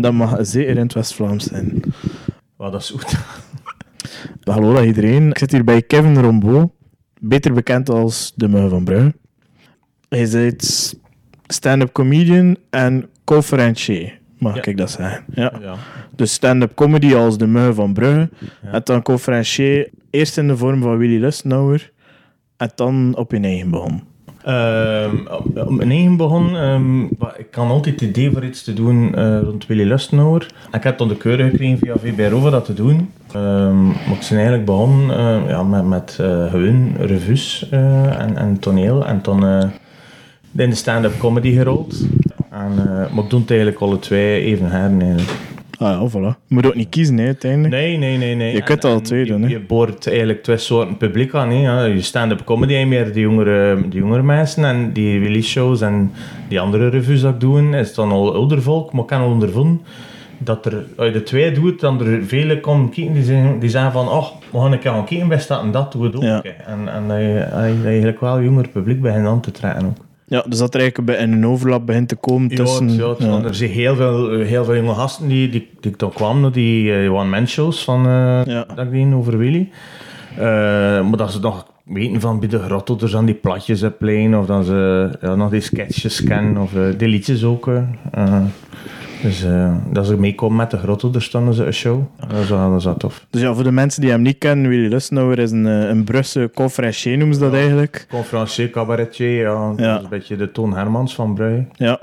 Dat mag zeker in het West-Vlaams zijn. Wat dat is goed. Hallo dag iedereen. Ik zit hier bij Kevin Rombo, beter bekend als de Muggen van Brugge. Hij is stand-up comedian en conferencier, mag Ja. ik dat zeggen. Ja. Ja. Dus stand-up comedy als de Muggen van Brugge. Ja. En dan conferencier eerst in de vorm van Willy Lustnauer en dan op je eigen begon. Op, op mijn eigen begon, ehm, ik kan altijd het idee voor iets te doen eh, rond Willy Lustnauer. En ik heb dan de keuren gekregen via VBRO voor dat te doen. Ehm, maar ik ben eigenlijk begonnen ja, met, met eh, gewoon revues eh, en, en toneel. En dan in de stand-up comedy gerold. En, maar ik doe het eigenlijk alle twee even her. eigenlijk. Ah ja, voilà. Je moet ook niet kiezen, hè, uiteindelijk. Nee, nee, nee. nee. Je kunt En- en twee je- doen, hè. Je boort eigenlijk twee soorten publiek aan. Hè. Je stand-up comedy en meer de jongere, de jongere mensen. En die release shows en die andere revues dat ik doe, is dan al ouder volk. Maar ik kan al ondervonden dat er, als je de twee doet, dan er velen komen kijken die zeggen, die zeggen van, oh, we gaan een keer gaan kijken, best dat en dat doen we ook. Ja. En, en dat, je, dat je eigenlijk wel jonger publiek begint aan te trekken ook. Ja, dus dat er eigenlijk beetje een overlap begint te komen Ja, tussen... het- ja, het- er zijn heel veel, heel veel jonge gasten die, die, die dan kwamen die eh, one-man-shows van eh Ja. dat ik over Willy. Eh, maar dat ze nog weten van bij de grotto's aan die platjes op plein, of dat ze ja, nog die sketches kennen, of eh, die liedjes ook. Dus eh, dat ze meekomen met de grotto, daar stonden ze een show. Dat is wel, dat is wel tof. Dus ja, voor de mensen die hem niet kennen, Willy Lustnauer is een, eh, een Brusse conferencier, noemen ze dat Ja. eigenlijk. Conferencier, cabaretier, ja, dat is een beetje de Toon Hermans van Brugge. Ja,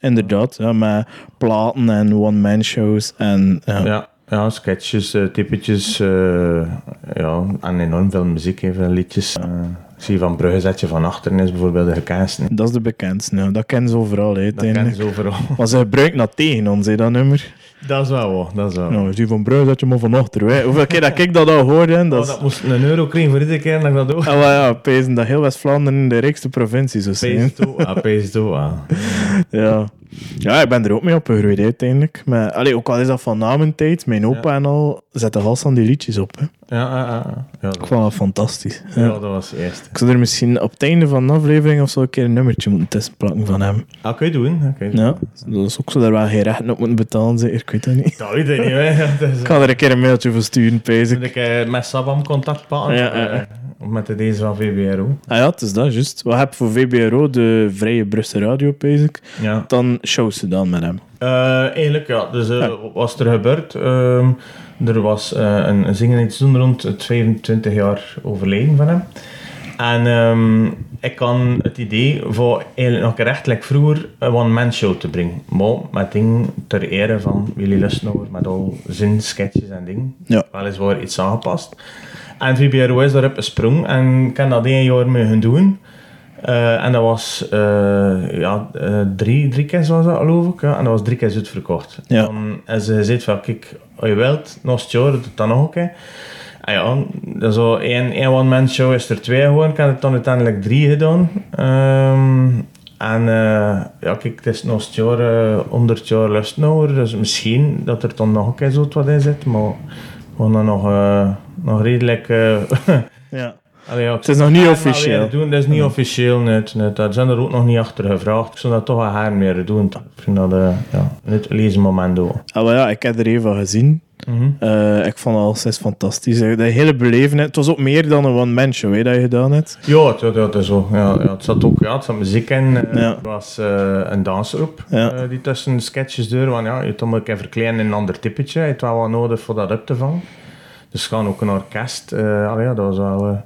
inderdaad. Ja, met platen en one-man shows en... Ja. Ja, ja sketches, eh, typetjes. eh, ja, en enorm veel muziek, veel liedjes. Ik zie van Brugge zetje van achteren is bijvoorbeeld de gekaasten. Dat is de bekendste. Ja. Dat kennen ze overal, hè, Dat kennen ze overal. Maar ze gebruiken dat tegen ons, hè, dat nummer. dat is wel wat, dat is wel. Nou, die van Brugge zet je maar van achter. Hè. Hoeveel keer dat ik dat al hoorde, hè, Oh, dat dat, moest een euro krijgen voor iedere keer dat ik dat doe. Ah, ja, pezen dat heel West-Vlaanderen de rijkste provincie zou zijn. Pees toe, ah, pees toe, ah. Ja. Ja, ik ben er ook mee opgegroeid uiteindelijk. Maar, allee, ook al is dat van na mijn tijd, mijn opa en al zetten vast aan die liedjes op. Hè. Ja, ah, ah, ah. ja, Ik dat, vond dat fantastisch. ja, Ja. dat was het eerste. Ik zou er misschien op het einde van de aflevering of zo een keer een nummertje moeten tussenplakken van hem. Dat kun je doen. Dat kun je doen. Ja, dat is ook zo daar wel geen rechten op moeten betalen, zeker. Ik weet dat niet. Dat weet ik niet, hè. Ja, is- Ik ga er een keer een mailtje voor sturen, pees ik. ik eh, met Sabam contact pakken? Ja, ja, ja. eh, Of met de deze van VBRO? Ah ja, het is dat, juist. Wat heb voor VBRO, de Vrije Brussel Radio, pees ik. Ja. Dan shows ze dan met hem. Eh, eigenlijk ja, dus eh, Ja. wat was er gebeurd? Ehm, er was eh, een, een zingen iets doen rond het 25 jaar overleden van hem. En ehm, ik had het idee voor eigenlijk nog rechtelijk vroeger een one-man show te brengen. Maar met ding ter ere van Willy Lustnauer, met al zijn sketches en dingen. Ja. Weliswaar iets aangepast. En VBRO is daarop gesprongen en ik heb dat één jaar mee gaan doen. Eh, en dat was eh, ja, eh, drie, drie keer was dat geloof ik. Ja, en dat was drie keer uitverkocht. Ja. Dan, en ze zei van, kijk, als je wilt, nog het jaar, doe het dan nog een keer. En ja, dat is zo één, één one-man show is er twee geworden. Ik heb het dan uiteindelijk drie gedaan. Ehm, en ja, kijk, het is nog het jaar, eh 100 jaar lustnauwer. Dus misschien dat er dan nog een keer zo wat in zit. Maar we gaan dat nog, nog redelijk... Ja. Allee, ja, Het is nog niet officieel. Doen. Dat is niet officieel, net, net. Daar zijn er ook nog niet achter gevraagd. Ik zou dat toch wel haar meer doen. Ik vind dat eh ja, het lezen moment ook. Ah, ja, ik heb er even van gezien. Mhm. Eh, ik vond alles is fantastisch. De hele belevenheid. Het was ook meer dan een one-man show hè, dat je gedaan hebt. Ja, het is zo. Ja, ja, het zat ook ja, het zat muziek in. eh, Ja. Er was eh, een danser op Ja. eh, die tussen sketches deur. Want ja, je hem ook even verkleinen in een ander typetje. Je hebt wel wat nodig voor dat op te vangen. Dus gaan ook een orkest. eh allee, ja, dat was wel...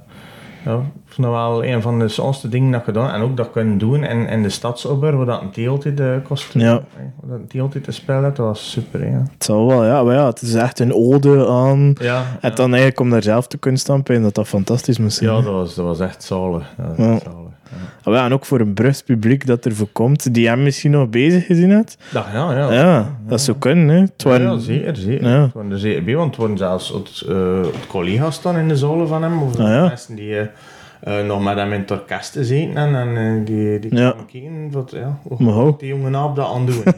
ja, dat wel een van de zonste dingen dat gedaan En ook dat kunnen doen in, in de stadsober, waar dat een theeltje de kost. Ja. Waar dat een theeltje te spelen, dat was super. Ja, Het zal wel, ja. Maar ja, het is echt een ode aan... ja, En dan eigenlijk om daar zelf te kunnen stampen en dat dat fantastisch zijn. ja dat, was, dat was echt zalig. Dat was Ja. echt zalig. Ja. Ah, ja, en ook voor een Brugs publiek dat er voor komt, die hem misschien nog bezig gezien had. Dat, ja, ja. Ja, dat zou kunnen, hè. Het waren- Ja, zeker, zeker. Ja. Het waren er zeker bij, want het worden zelfs het, eh, het collega's dan in de zalen van hem, of Ah, ja. mensen die eh, eh, nog met hem in het orkest zitten en, en eh, die, die Ja. kijken wat, ja, hoe die jongen naap dat aan doen.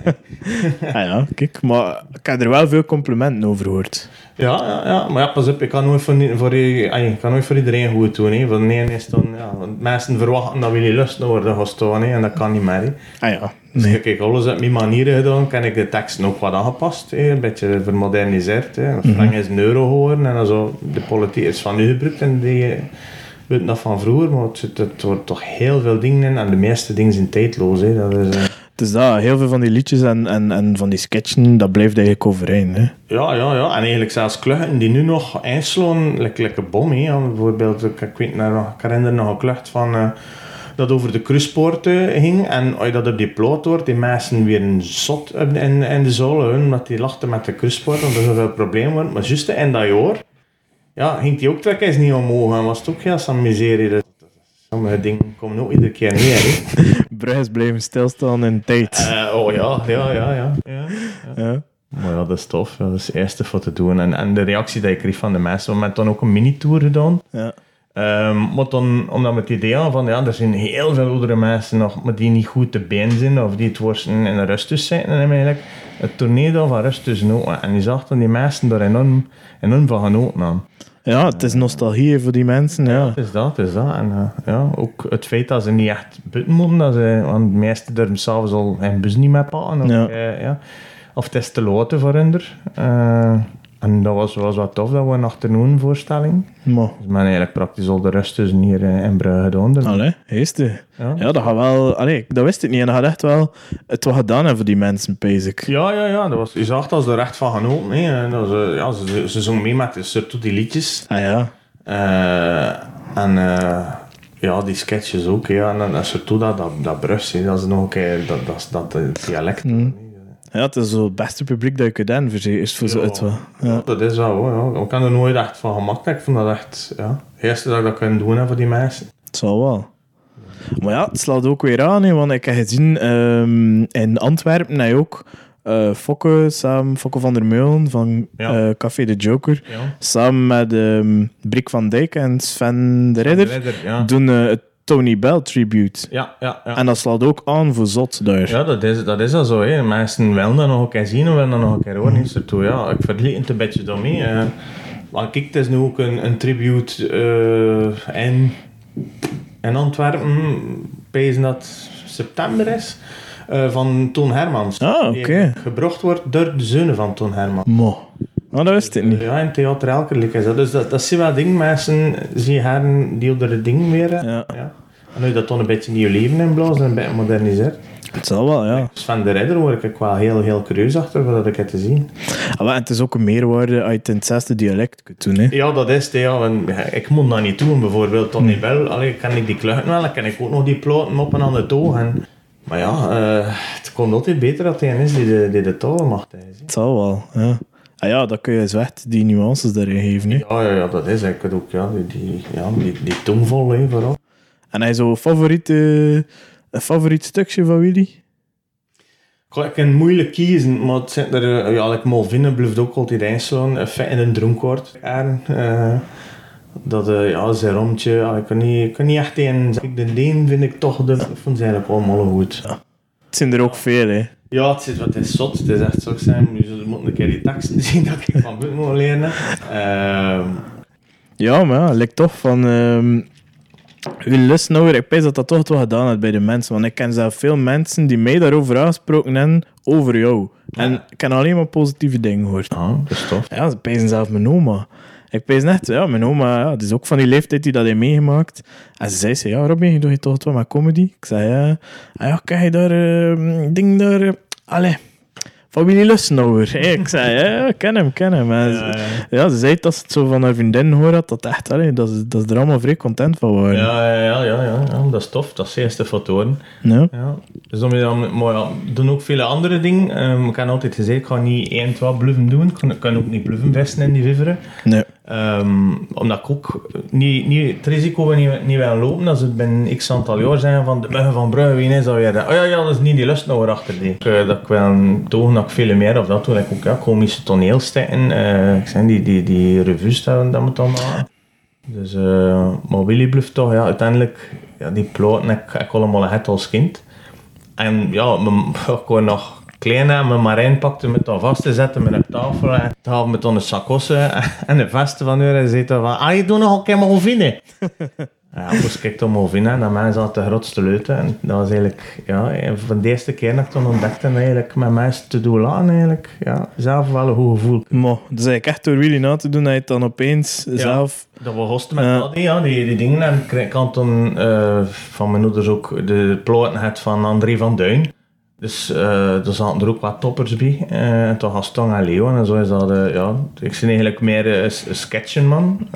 Ah ja, kijk. Maar ik heb er wel veel complimenten over gehoord. ja, ja, ja, maar ja, pas op, ik kan nooit voor, voor, ik kan nooit voor iedereen goed doen. Hè. De ene is dan, ja, want mensen verwachten dat Willy Lust naar worden staan, hè, en dat kan niet meer. Hè. Ah ja, Dus Nee. ik heb alles op mijn manieren gedaan. Kan ik de teksten ook wat aangepast. Hè? Een beetje vermoderniseerd. Hè? Frank is een euro geworden. En dan zo, de politiek is van nu gebruikt. En die weet dat van vroeger. Maar het, zit- het wordt toch heel veel dingen in. En de meeste dingen zijn tijdloos. Hè? Dat is, Het is dat, heel veel van die liedjes en, en, en van die sketchen, dat blijft eigenlijk overeind. Hè. Ja, ja, ja. En eigenlijk zelfs kluchten die nu nog einslaan, like, like een bom. Hè. Bijvoorbeeld, ik, ik, weet nog, ik herinner nog een klucht van... eh, dat over de cruisepoorten ging. En als je dat op die ploot hoort, die mensen weer een zot in, in, in de zolen. Omdat die lachten met de cruisepoorten, omdat er zoveel problemen waren. Maar juist in dat jaar, ja, ging die ook trekkers niet omhoog. En was het ook heel zo'n miserie. Dus, sommige dingen komen ook iedere keer neer. Brugges blijven stilstaan in tijd. Eh, oh ja, ja, ja, ja. ja. ja. Maar ja, dat is tof. Dat is het eerste voor te doen. En, en de reactie die ik kreeg van de mensen, we hebben dan ook een mini-tour gedaan. Ja. Ehm, maar dan, omdat we het idee hadden van, ja, er zijn heel veel oudere mensen nog, maar die niet goed te been zijn, of die het worsten in de rustus zitten, en eigenlijk het tornado van rustus ook. En die zag dan die mensen daar enorm, enorm van genoten aan. Ja, het is nostalgie voor die mensen. Ja. Het is dat, het is dat. En eh, ja, ook het feit dat ze niet echt buiten moeten, dat ze, want de meesten durven s'avonds al hun bus niet meer pakken. Of, Ja. eh, ja. of het is te laat voor hun. Eh, en dat was, was wat tof, dat we een achternoonvoorstelling. Maar, Dus men eigenlijk praktisch al de rust tussen hier in Brugge gedaan. Dus, allee, heeste. ja. Ja, dat gaat wel... Allee, dat wist ik niet. En dat gaat echt wel het wat gedaan hebben voor die mensen, ik. Ja, ja, ja. Dat was, je zag dat ze er echt van genoten. Hè. En Dat ze, ja, ze, ze zongen mee met surtout die liedjes. Ah ja. Eh, en eh, ja, die sketches ook. Ja. En, en surtout dat, dat, dat Brugs, hè. dat is nog een keer dat, dat, dat, dat dialect. Ja, het is zo het beste publiek dat je kunt hebben, is voor zo Ja. wel. Dat is wel. hoor, Ja. Ik kan er nooit echt van gemaakt. Ik vond dat echt ja, het eerste dat ik dat kan doen hè, voor die mensen. Het zal wel. Maar ja, het slaat ook weer aan, hè, want ik heb gezien ehm, in Antwerpen heb je ook eh Fokke, samen, Fokke van der Meulen van Ja. eh, Café de Joker, Ja. samen met ehm Brik van Dijk en Sven de Ridder, ja. doen eh, het Tony Bell tribute. Ja, ja, ja. En dat slaat ook aan voor zot daar. Ja, dat is, dat is al zo. Hè. Mensen willen dat nog een keer zien en willen dat nog een keer horen. hè. Surtout, ja, ik verliet het een beetje daarmee. eh. maar kijk, het is nu ook een, een tribute eh, in, in Antwerpen. Pees dat september is. eh, van Toon Hermans. Ah, oké. gebracht wordt door de zonen van Toon Hermans. Mo. Nou, dat wist ik niet. Ja, in Theater Elkerlijk is dat. Dus dat, dat zijn wel dingen. Mensen zien heren die oudere dingen weer. Ja. Ja. En nu dat dan een beetje nieuw leven inblazen en een beetje moderniseert. Het zal wel, ja. Sven de Ridder word ik wel heel, heel curieus achter wat ik heb te zien. Ah, wel, en het is ook een meerwaarde je het het zesde dialect kunt doen. Hè. Ja, dat is het. Ja. Ik moet dat niet doen, bijvoorbeeld. Tony Bell, allee, kan ik die kluchten wel, dan kan ik ook nog die ploten op en aan de toog. En, maar ja, eh, het komt altijd beter dat hij is die de, die de mag. Het zal wel, ja. Ah ja, dan kun je zo echt die nuances daarin geven. Hè. Ja, ja, ja, dat is eigenlijk ook. Ja, die, die, ja, die, die tongvol, hè, vooral. En hij zo favoriet, eh, een favoriet stukje van Willy? Ik kan moeilijk kiezen, maar het zijn er, eh, ja, like Malvine blijft ook altijd inslaan. In een dronkoord. Uh, dat, uh, ja, zijn rondje, ik kan niet, ik kan niet echt een. De Deen vind ik toch, de, ze eigenlijk allemaal goed. Ja. Het zijn er ook veel, hè. Ja, het is, het is zot, het is echt zo zijn. Zullen moeten een keer die teksten zien dat ik van buiten moet leren. Uh, ja, maar ja, lijkt toch van... Um, uw lustnouwer, ik pijs dat dat toch wel gedaan heeft bij de mensen. Want ik ken zelf veel mensen die mij daarover aangesproken hebben, over jou. En ik heb alleen maar positieve dingen gehoord. Ah, dat is tof. Ja, ze pijzen zelf mijn oma. Ik pijs net, ja, mijn oma, ja, die is ook van die leeftijd die dat heeft meegemaakt. En ze zei, ze, ja, Robin, je doet je toch wat met comedy? Ik zei, ja, ah, ja, kan je daar, uh, ding daar, uh, allee, van Willy Lustnauer. Hey, ik zei, ja, ken hem, ken hem. En ja, ja. ja, ze zei dat ze het zo van haar vriendin hoorde, dat dat echt, allee, dat, ze, dat ze er allemaal vrij content van waren. Ja, ja, ja, ja, ja, dat is tof. Dat is de eerste fotoren. Ja. ja. Dus dan, maar ja, doen ook vele andere dingen. Um, ik heb altijd gezegd, ik ga niet één, twee bluffen doen. Ik kan, ik kan ook niet bluffen vesten in die viveren. Nee. Um, omdat ik ook niet, niet, het risico niet, niet wil lopen als het binnen x aantal jaar zijn van de muggen van wie is dat weer? Oh ja, ja, dat is niet die lust nou achter die. Uh, dat ik toon dat ik veel meer of dat doe. Ik ook ja, komische toneelstukken. Uh, ik zijn die, die, die revues dat, dat moet dan maken. Dus, uh, maar Willy bluft toch, ja, uiteindelijk, ja, die ploten, ik, ik allemaal het als kind. En ja, ik kon nog klein en mijn marijn pakte me dan vast te zetten met een tafel en haalde me dan een sakosse en een veste van u en zei van, ah, je doet nog een keer maar vinden. Ja, moest ik dan in, hè. dat mensen hadden de grootste leuten. En dat was eigenlijk, ja, van de eerste keer dat ik toen ontdekte, eigenlijk met mensen te doen laten, eigenlijk, ja, zelf wel een goed gevoel. Maar, dus eigenlijk echt door Willy na te doen, dat je het dan opeens zelf... Dat we hosten met die, ja, die, die dingen. En ik toen eh, van mijn ouders ook de ploten het van André van Duin. Dus eh er zaten er ook wat toppers bij. En toch Gaston en Leo. En zo is dat, eh, ja, ik ben eigenlijk meer een sketchenman.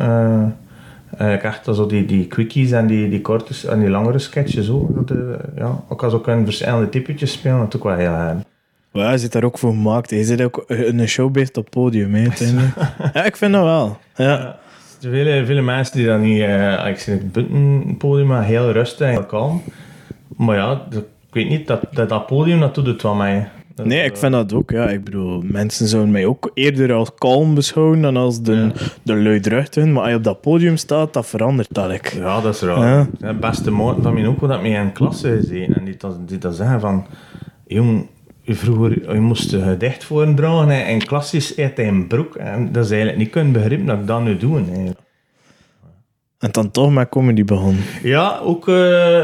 Ik echt zo die, die quickies en die, die korte en die langere sketches ook. Dat, ja, ook als ook een verschillende typetjes spelen, dat ook wel heel erg. Maar ja, je zit daar ook voor gemaakt. Je zit ook in een showbeest op het podium, uiteindelijk. ja, ik vind dat wel. Ja. Er zijn vele, vele mensen die dat niet... ik zie het buiten podium, maar heel rustig en kalm. Maar ja, weet niet, dat, dat, dat podium, dat doet het wel mij. Dat- Nee, ik vind dat ook. Ja. Ik bedoel, mensen zouden mij ook eerder als kalm beschouwen dan als de, Ja. de luidruchtigen. Maar als je op dat podium staat, dat verandert dat. ik. Ja, dat is raar. Ja. De beste maat van mij ook, dat mee in klasse gezeten. En die dat, die dat zeggen van... Jong, vroeger je moest een gedicht voordragen en, en klassisch uit een broek. En dat is eigenlijk niet kunnen begrijpen dat ik dat nu doe. En dan toch met comedy begonnen. Ja, ook eh,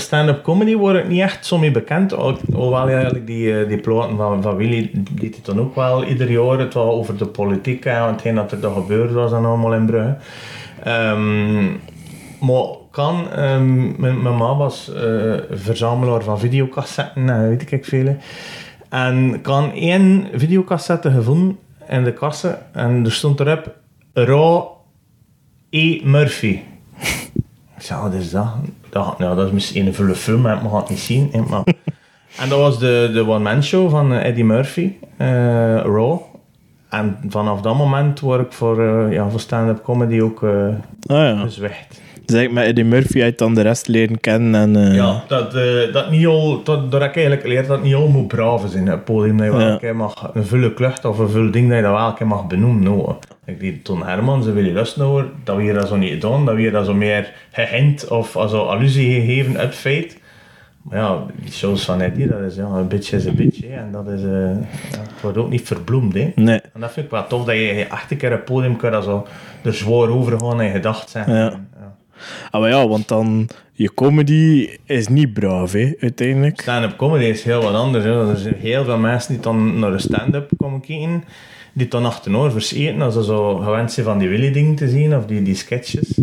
stand-up comedy word ik niet echt zo mee bekend. Hoewel eigenlijk die, eh, die platen van, van Willy, die het dan ook wel ieder jaar het wel over de politiek en hetgeen dat er dan gebeurd was en allemaal in Brugge. Ehm, maar kan, ehm, mijn, mijn ma was eh, verzamelaar van videocassetten, en weet ik veel. En kan één videocassette gevonden in de kassen en er stond erop Raw E. Murphy. Ik zei, wat is? Dat nou, dat is misschien een vulle film, maar ik mag het niet zien. hè, Maar... en dat was de, de one-man show van eh, Eddie Murphy, eh, Raw. En vanaf dat moment word ik voor, eh, ja, voor stand-up comedy ook eh Ah ja. Dus eigenlijk met Eddie Murphy uit dan de rest leren kennen. En, eh, Ja, dat, dat niet al, dat, dat heb ik eigenlijk geleerd dat het niet al moet braven zijn. Het podium dat je wel Ja. een keer mag, een vulle klucht of een vul ding dat je dat wel een keer mag benoemen. Nou, die Ton Hermans en Willy Lustnauer, dat we hier dat zo niet gedaan, dat we hier dat zo meer gehint of also allusie gegeven uit feit. Maar ja, die shows van Eddie, dat is ja, een beetje is een beetje. En dat is, eh, het wordt ook niet verbloemd. Hè. Nee. En dat vind ik wel tof, dat je echt een keer een podium kan dat zo er zwaar over gaan en gedacht zijn. Ja. Ja. Ah, maar ja, want dan... Je comedy is niet braaf, hè, uiteindelijk. Stand-up comedy is heel wat anders. Hè. Er zijn heel veel mensen die dan naar de stand-up komen kijken, die dan achternoor verseten als ze zo gewend zijn van die Willy-dingen te zien, of die, die sketches.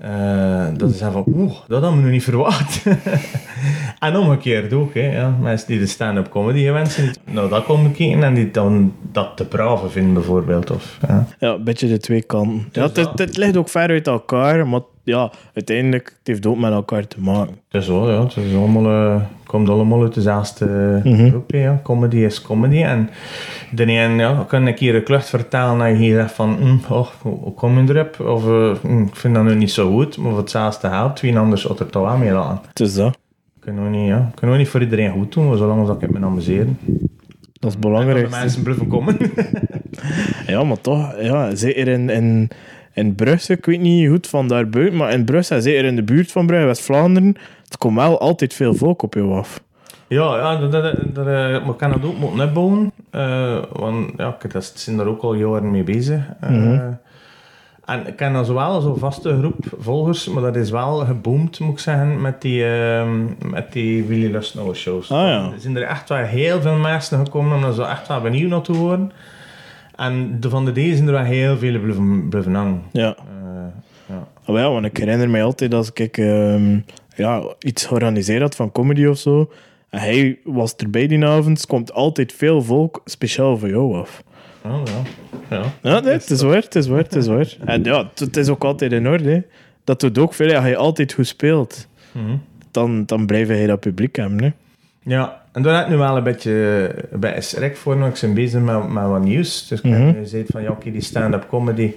Eh, dat zeggen van, oeh, dat hadden we nu niet verwacht. en omgekeerd ook, hè, ja. mensen die de stand-up comedy gewend zijn, nou dat komen kijken en die dan dat te brave vinden bijvoorbeeld. Of, ja. Ja, een beetje de twee kanten. Ja, het, dat. het, het ligt ook ver uit elkaar, maar ja, uiteindelijk het heeft ook met elkaar te maken. Het is wel, ja. Het is allemaal, eh, komt allemaal uit dezelfde Mhm. groep. hè, Ja. Comedy is comedy. En de een ja, kan ik hier een klucht vertellen en je hier zegt van, hm, oh, hoe kom je erop? Of eh, hm, ik vind dat nu niet zo goed, maar voor hetzelfde helpt, wie anders had er toch wel mee laten. Het is dat. Kunnen we niet, ja. Kunnen we niet voor iedereen goed doen, maar zolang als ik het me amuseren. Dat is belangrijk. de mensen blijven komen. Ja, maar toch, ja, zeker in, in, in Brugge, ik weet niet goed van daarbuiten, maar in Brugge, en zeker in de buurt van Brugge, West-Vlaanderen, het komt wel altijd veel volk op jou af. Ja, ja dat, dat, dat, eh, kunnen dat ook moeten uitbouwen. eh, want ja, ik dat zijn daar ook al jaren mee bezig. Eh, Mhm. En ik ken dan zowel zo'n vaste groep volgers, maar dat is wel geboomd, moet ik zeggen, met die, ehm met die Willy Lustnauer shows. Ah, ja. Er zijn er echt wel heel veel mensen gekomen om er zo echt wel benieuwd naar te worden. En de, van de deze zijn er wel heel veel blijven, blijven hangen. Ja. Eh, ja. Ah, ja, want ik herinner mij altijd als ik ehm, ja, iets georganiseerd had van comedy of zo, en hij was erbij die avond, komt altijd veel volk speciaal voor jou af. Oh, ja. Ja. Ja, nee, het is waar, het is waar, het is waar. En ja, het, is ook altijd in orde. hè. Dat doet ook veel, als je altijd goed speelt, Mhm. dan, dan blijf je dat publiek hebben. Hè. Ja, en daar heb ik nu wel een beetje bij schrik voor, want ik ben bezig met, met wat nieuws. Dus ik heb nu gezegd van, ja, oké, die stand-up comedy,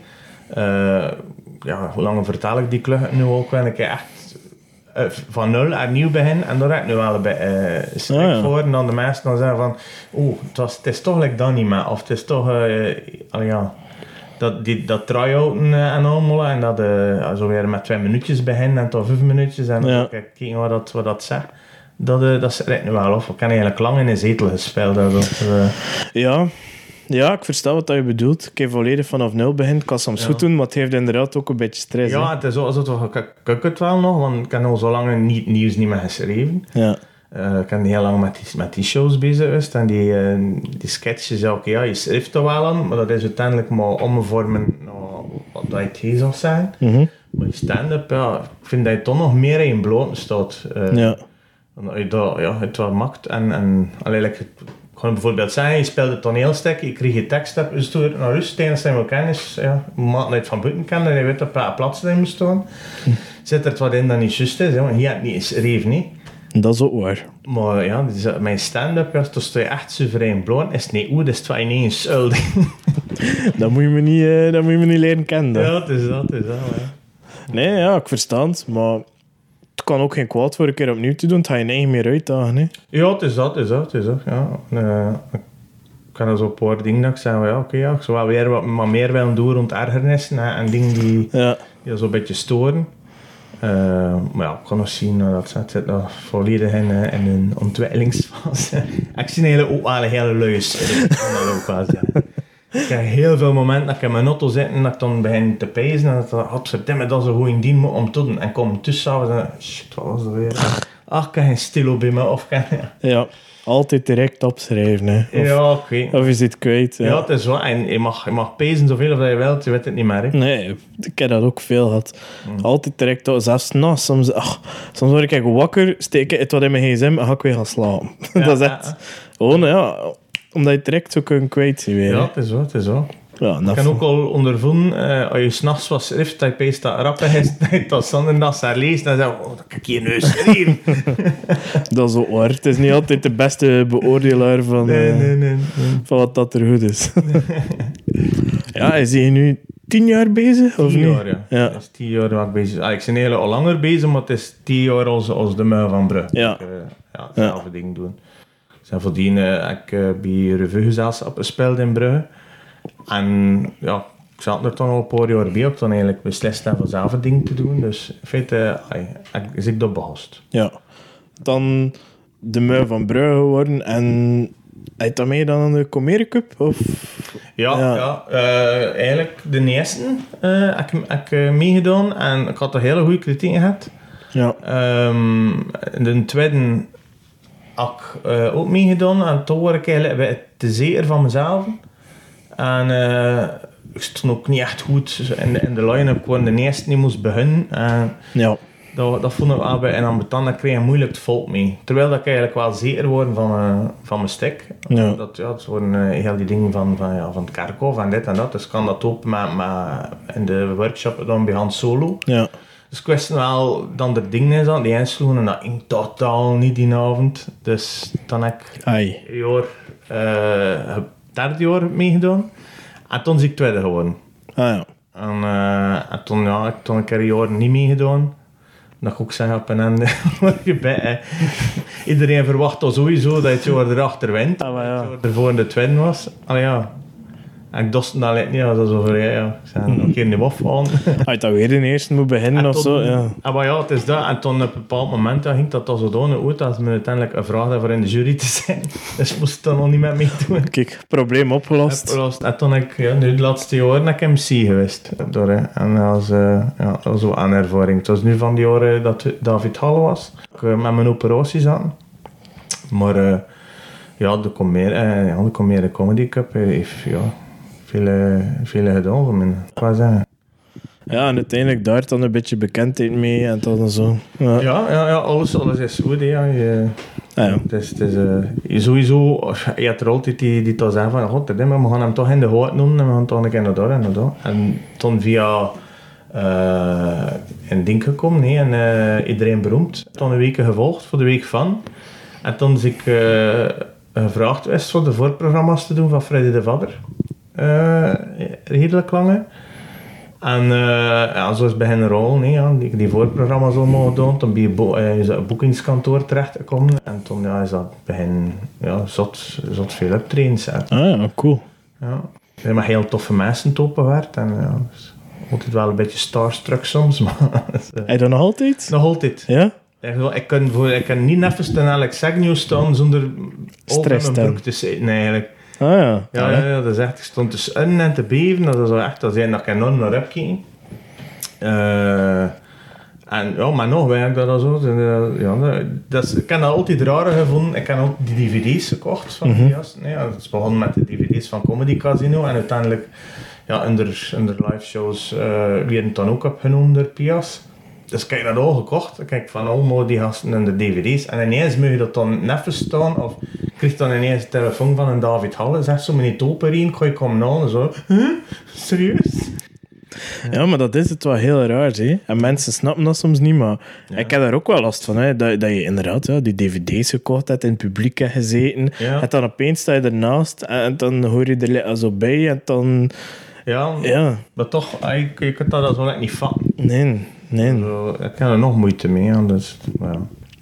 eh, ja, hoe lang vertel ik die klucht nu ook wel een keer echt eh, van nul hernieuw begin. En daar heb ik nu wel een beetje eh, schrik Ah, ja. voor. En dan de mensen dan zeggen van, oeh, het, was- het is toch like dat niet meer. Of het is toch, eh, al ja... Dat, die, dat try-outen en allemaal, en dat zo weer met twee minuutjes beginnen en tot vijf minuutjes, en Ja. dan kijk kijken wat dat, wat dat zegt. Dat, eh, dat schrikt nu wel af. Ik heb eigenlijk lang in een zetel gespeeld. Dat, eh, Ja, Ja, ik versta wat dat je bedoelt. Ik heb volledig vanaf nul begint. Ik kan soms Ja. goed doen, maar het heeft inderdaad ook een beetje stress. Ja, het is zo, zo ik, het wel nog, want ik heb al zo lang niet, nieuws niet meer geschreven. ja. Eh, ik ben heel lang met die, met die shows bezig geweest en die, die sketches, oké, ja, je schrijft er wel aan, maar dat is uiteindelijk maar omvormen naar wat dat je tegen zou zijn. Mhm. Maar die stand-up, ja, ik vind dat je toch nog meer in je bloot staat. ja. Dat je dat, ja, het wel maakt. En, en allee, like, het- ik kan bijvoorbeeld zeggen, je speelt een toneelstuk, je krijgt je tekst op, je stuurt naar rust, tegen zijn we kennis, ja, maar dat je het van buiten kent en je weet dat er plaats in moet staan. Zit er wat in dat niet juist is, hè, want je hebt niet reef niet. Dat is ook waar. Maar ja, dus, mijn stand-up, ja, toen sta je echt soeverein bloot. Is het niet goed, is het wel ineens schuldig. Dat moet je me niet, eh, dat moet je me niet leren kennen. dan. ja, het is dat, is dat. Ja. Nee, ja, ik versta het. Maar het kan ook geen kwaad voor een keer opnieuw te doen. Het ga je eigen meer uitdagen. Hè. Ja, het is dat, het is dat, het is dat. Ja. Eh, ik kan er zo een paar dingen dat ik zeg, van, ja, oké, ja, ik zou wel weer wat, wat meer willen doen rond ergernissen hè, en dingen die, Ja. die zo'n beetje storen. Eh, maar ja, ik kan nog zien hoe dat zit nog volledig in, eh, in een ontwikkelingsfase. ik zie hele, ook wel een hele luie serie, ik kan dat ook wel zeggen. Ik heb heel veel momenten dat ik in mijn auto zit en dat ik dan begin te pezen en dat ik godverdomme, dat is een goede ding om te doen. En kom tussen en shit, wat was dat weer? Ach, ik heb geen stilo bij me, of kan ja. Altijd direct opschrijven. Hè. Of, Ja, oké. of je zit kwijt. Ja. Ja, het is wel. En je mag, je mag pezen zoveel of dat je wilt, je weet het niet meer. Hè. Nee, ik heb dat ook veel gehad. Mm. Altijd direct, op- zelfs na, soms, ach, soms word ik wakker, steek ik het wat in mijn gsm en ga ik weer gaan slapen. Ja, dat is ja, echt gewoon, ja, omdat je het direct zo kunt kwijt weer. Ja, het is wel, het is wel. Ja, Ik dat heb ook al ondervonden, eh, als je s'nachts wat schrift, dat je dat rappig is, dat je dat daar leest, dan zeg je, oh, dat kan ik hier nu schrijven. dat is ook waar. Het is niet altijd de beste beoordelaar van, Nee, eh, nee, nee. nee. van wat dat er goed is. ja, is hij nu tien jaar bezig? Of Tien niet? jaar, ja. Ja. Dat is tien jaar waar ik bezig ben. Ah, ik ben eigenlijk al langer bezig, maar het is tien jaar als, als de muil van Brugge. Ja. Ik, eh, ja, hetzelfde ding doen. En voordien eh, heb ik eh, bij Revuegezelschap gespeeld in Brugge. En ja, ik zat er dan al een paar jaar bij. Ik dan eigenlijk beslist om vanzelf een ding te doen. Dus in feite, ik, is ik dat behost. Ja. Dan de mui van Brugge geworden en Heb je mee dan aan de Comere Cup? Of? Ja, Ja. ja. eh, eigenlijk de eerste eh, heb ik, heb ik eh, meegedaan en ik had een hele goede kritiek gehad. Ja. Ehm, de tweede ik eh, ook meegedaan en toen word ik eigenlijk te zeker van mezelf. En eh, ik stond ook niet echt goed in de, in de line-up. Ik de eerste niet moest beginnen. En Ja. dat, dat vond ik wel bij en ambetant. Dat kreeg je moeilijk het volk mee. Terwijl dat ik eigenlijk wel zeker word van, eh, van mijn stek. Ja. Dat, ja, het worden heel die dingen van, van, ja, van het kerkhof en dit en dat. Dus ik kan dat ook met, in de workshop dan bij Hans Solo. Ja. Dus ik wist wel dan de dingen is die insloegen en dat ging totaal niet die avond. Dus dan heb ik Ai. een jaar, het derde jaar meegedaan. En toen is ik tweede geworden. Ah ja. En, en toen, ja, ik toen een keer een jaar niet meegedaan. Dat ik ook zeg op een einde je. Iedereen verwacht al sowieso dat je het jaar erachter wint. Ah, maar ja. Het jaar ervoor de tweede was. Allee, ja. En ik dacht dat net niet, ja, dat is over, ja. Ik zei, nog een keer niet afvallen. Als je dan weer de eerste moet beginnen En of zo, ja. Ah, maar ja, het is dat. En toen op een bepaald moment ja, ging dat al zodanig uit dat ze me uiteindelijk een vraag voor in de jury te zijn. Dus ik moest dan nog niet met meedoen. Kijk, probleem opgelost. Opgelost. En toen heb ik, ja, nu de laatste jaren, heb ik MC geweest. Door, hè. En dat was, eh, ja, dat was wel een ervaring. Het was nu van die jaren dat David Halle was. Ik eh, met mijn operatie zat. Maar eh, ja, de Comere, eh, ja, de Comedy Cup heeft ja, veel, eh, voor mij. Ik wou zeggen. Ja, en uiteindelijk daar dan een beetje bekendheid mee en dan zo. Ja. Ja, ja, ja alles, alles is goed. hè, Ja. Je, Ah, ja. Het is, het is, eh, je sowieso, je hebt er altijd die, die toch zeggen van, god, we gaan hem toch in de hoort doen en we gaan toch een keer naar daar en naar daar. En toen via eh, een ding gekomen, nee, en eh, iedereen beroemd. Toen een week gevolgd voor de week van. En toen is ik eh, gevraagd geweest voor de voorprogramma's te doen van Freddy de Vadder. Eh redelijk lange. En eh, ja, zo is het beginnen rollen. Nee, ja. die, die voorprogramma's allemaal gedaan. Toen ben je bo eh, is dat een boekingskantoor terechtgekomen. En toen ja, is dat begin ja, zot, zot veel optredens. Ah ja, cool. Ja. Met heel toffe mensen topengewerkt. En ja, altijd wel een beetje starstruck soms. Maar je dat nog altijd? nog altijd. Ja? Ik kan, voor, ik kan niet even ten Alex Agnew staan zonder Stress over mijn dan. broek te zitten. Nee, eigenlijk. Ah ja. Ja, ja, ja, dat is echt, ik stond dus in en te beven. Dat is wel echt, dat zijn dat ik enorm naar heb gekeken. Eh, en ja, maar nog werkt dat zo. Eh, Ja, dat, is, ik heb dat altijd raar gevonden. Ik heb ook die dvd's gekocht van die gasten. Nee, ja, het is begonnen met de dvd's van Comedy Casino. En uiteindelijk, ja, in de, in de live shows, werden het dan ook opgenomen door Pias. Dus ik heb dat al gekocht. Kijk, van allemaal die gasten en de dvd's. En ineens moet je dat dan net verstaan. Of kreeg dan ineens een telefoon van een David Halle. Zegt zo, meneer Toperien, kan je komen halen? Zo, huh? Serieus? Ja, maar dat is het wel heel raar, hè. En mensen snappen dat soms niet, maar ik heb daar ook wel last van, hè. Dat, dat je inderdaad ja, die dvd's gekocht hebt, in het publiek hebt gezeten, Ja. en dan opeens sta je ernaast, en dan hoor je er zo bij, en dan... Ja, Ja, maar toch, je, je kunt dat zo net niet vatten. nee, nee. Zo, ik heb er nog moeite mee. ja, Dus, ja,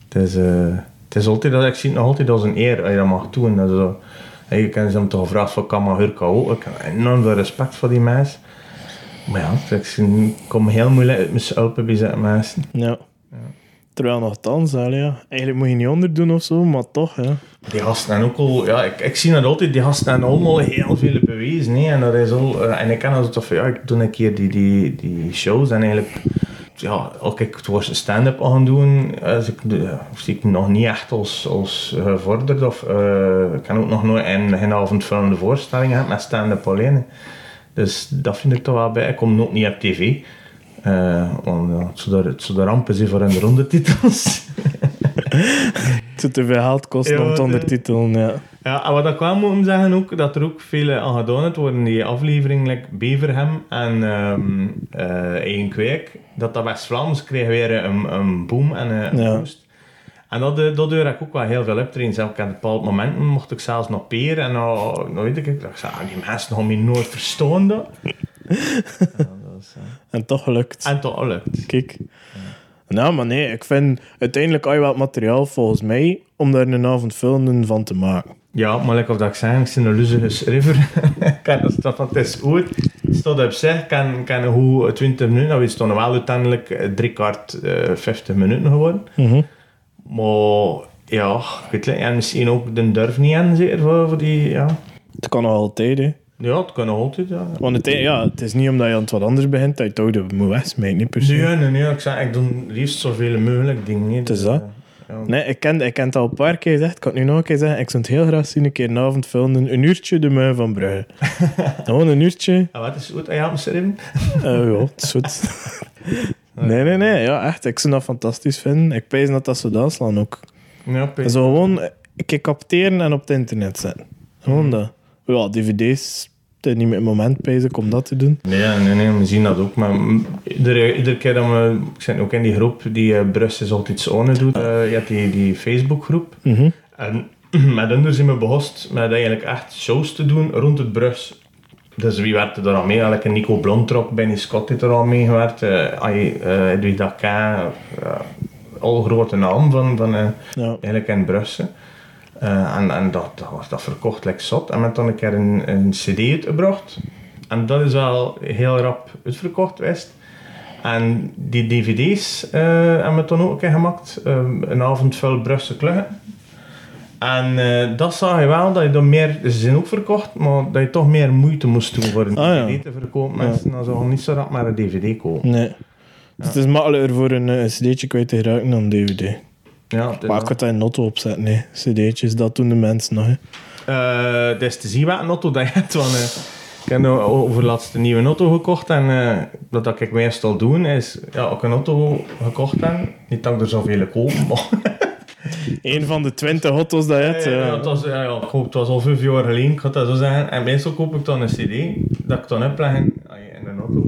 het, is, eh, het is altijd dat ik zie het nog altijd als een eer als je dat mag doen. Dat zo, hey, ik heb ze hem toch gevraagd van kan maar Hurka ook. Ik heb enorm veel respect voor die mensen. Maar ja, ik zie- kom heel moeilijk uit mijn helpen bij zo'n mensen. Ja. Terwijl nogthans, ja. Eigenlijk moet je niet onderdoen of zo, maar toch, ja. Die gasten hebben ook al, ja, ik, ik zie dat altijd, die gasten hebben allemaal heel veel bewezen. hè, En, dat is al, eh, en ik ken dat van, ja, ik doe een keer die, die, die shows en eigenlijk, ja, als ik het was stand-up aan doen, als ik, de- zie ik nog niet echt als, als gevorderd. Of, eh, ik kan ook nog nooit een, een avondvullende voorstelling hebben met stand-up alleen. Dus dat vind ik toch wel bij. Ik kom ook niet op tv. Eh, want ja, het zou de, de rampen zijn voor in de rondetitels. Het zou te veel geld kosten Ja, om te ondertitelen, ja. Ja, en wat ik wel moet zeggen ook, dat er ook veel aan gedaan worden die aflevering, like Beverham en eh Eigen Kweek, dat dat West-Vlaams kreeg weer een, een boom en een Ja. boost. En dat, eh, dat heb ik ook wel heel veel optreden. Zelf, op bepaalde momenten mocht ik zelfs nog peer en nou, nou weet ik, ik dacht, ah, die mensen gaan me nooit verstaan dat. ja, dat is, eh, En toch gelukt. En toch lukt. Kijk. Nou, maar nee, ik vind uiteindelijk al je wel het materiaal volgens mij om daar een avondvullende van te maken. Ja, maar like of dat ik zei, ik zie een Luzegus River. Kan dat staat van het is goed. Staat op zich, kan, kan hoe 20 minuten, dat is dan wel uiteindelijk eh, drie kwart eh 50 minuten geworden. Mhm. Maar ja, weet niet, en misschien ook de durf niet aan zeker voor, voor die, ja. Het kan nog altijd, hè. Ja, het kan altijd, ja. Want het, ja, het is niet omdat je aan het wat anders begint dat je het oude moet wegsmijten, niet per se. Nee, nee, nee, ik zeg, ik doe liefst zoveel mogelijk dingen. Het is dat. eh, ja. Nee, ik ken, ik ken het al een paar keer gezegd. Ik kan het nu nog een keer zeggen. Ik zou het heel graag zien een keer een avond filmen. Een uurtje de Mui van Brugge. Gewoon een uurtje. En wat is goed aan jou? Eh ja, het is goed. nee, nee, nee. Ja, echt. Ik zou dat fantastisch vinden. Ik pijs dat dat zo dan slaan ook. Ja. Zo gewoon een keer capteren en op het internet zetten. Gewoon dat. Ja, dvd's. Het is niet meer het moment ik om dat te doen. Nee, nee, nee, we zien dat ook. Maar mm, iedere, iedere keer dat we... Ik zit ook in die groep die uh, Brus is altijd zone doet. Eh, je hebt die, die Facebookgroep. Mhm. En met hun zijn we begost met eigenlijk echt shows te doen rond het Brus. Dus wie werkte er al mee? Eigenlijk Nico Blontrok, Benny Scott heeft er al mee gewerkt. Uh, Edwin Dakin, uh, al grote naam van, van uh, Ja. eigenlijk in Brussel. Uh, en en dat, dat, was, dat verkocht like zot. En met dan een keer een, een cd uitgebracht. En dat is wel heel rap uitverkocht geweest. En die dvd's uh, hebben we toen ook een keer gemaakt. Um, een avond vol Brussel kluggen. En uh, dat zag je wel, dat je dan meer, ze zijn ook verkocht, maar dat je toch meer moeite moest doen voor een Ah, dvd ja. te verkopen. Mensen dan zouden niet zo rap maar een dvd kopen. Nee. Dus het is makkelijker voor een uh, cd'tje kwijt te geraken dan een dvd. Ja, Maar ik dat in Notto opzetten, nee. cd'tjes, dat doen de mensen nog. Hè. Eh, dat is te zien wat een auto dat je hebt. Want, eh, ik heb nou over laatst een nieuwe auto gekocht. En eh, wat dat ik meestal doe, is... Ja, ik een auto gekocht heb... Niet dat ik er zoveel koop, maar... Een van de 20 auto's dat je hebt. Ja, ja. het, was, ja, ja, ik hoop, het was al vijf jaar geleden, ik dat zo zeggen. En meestal koop ik dan een cd, dat ik dan opleggen ah, in een auto.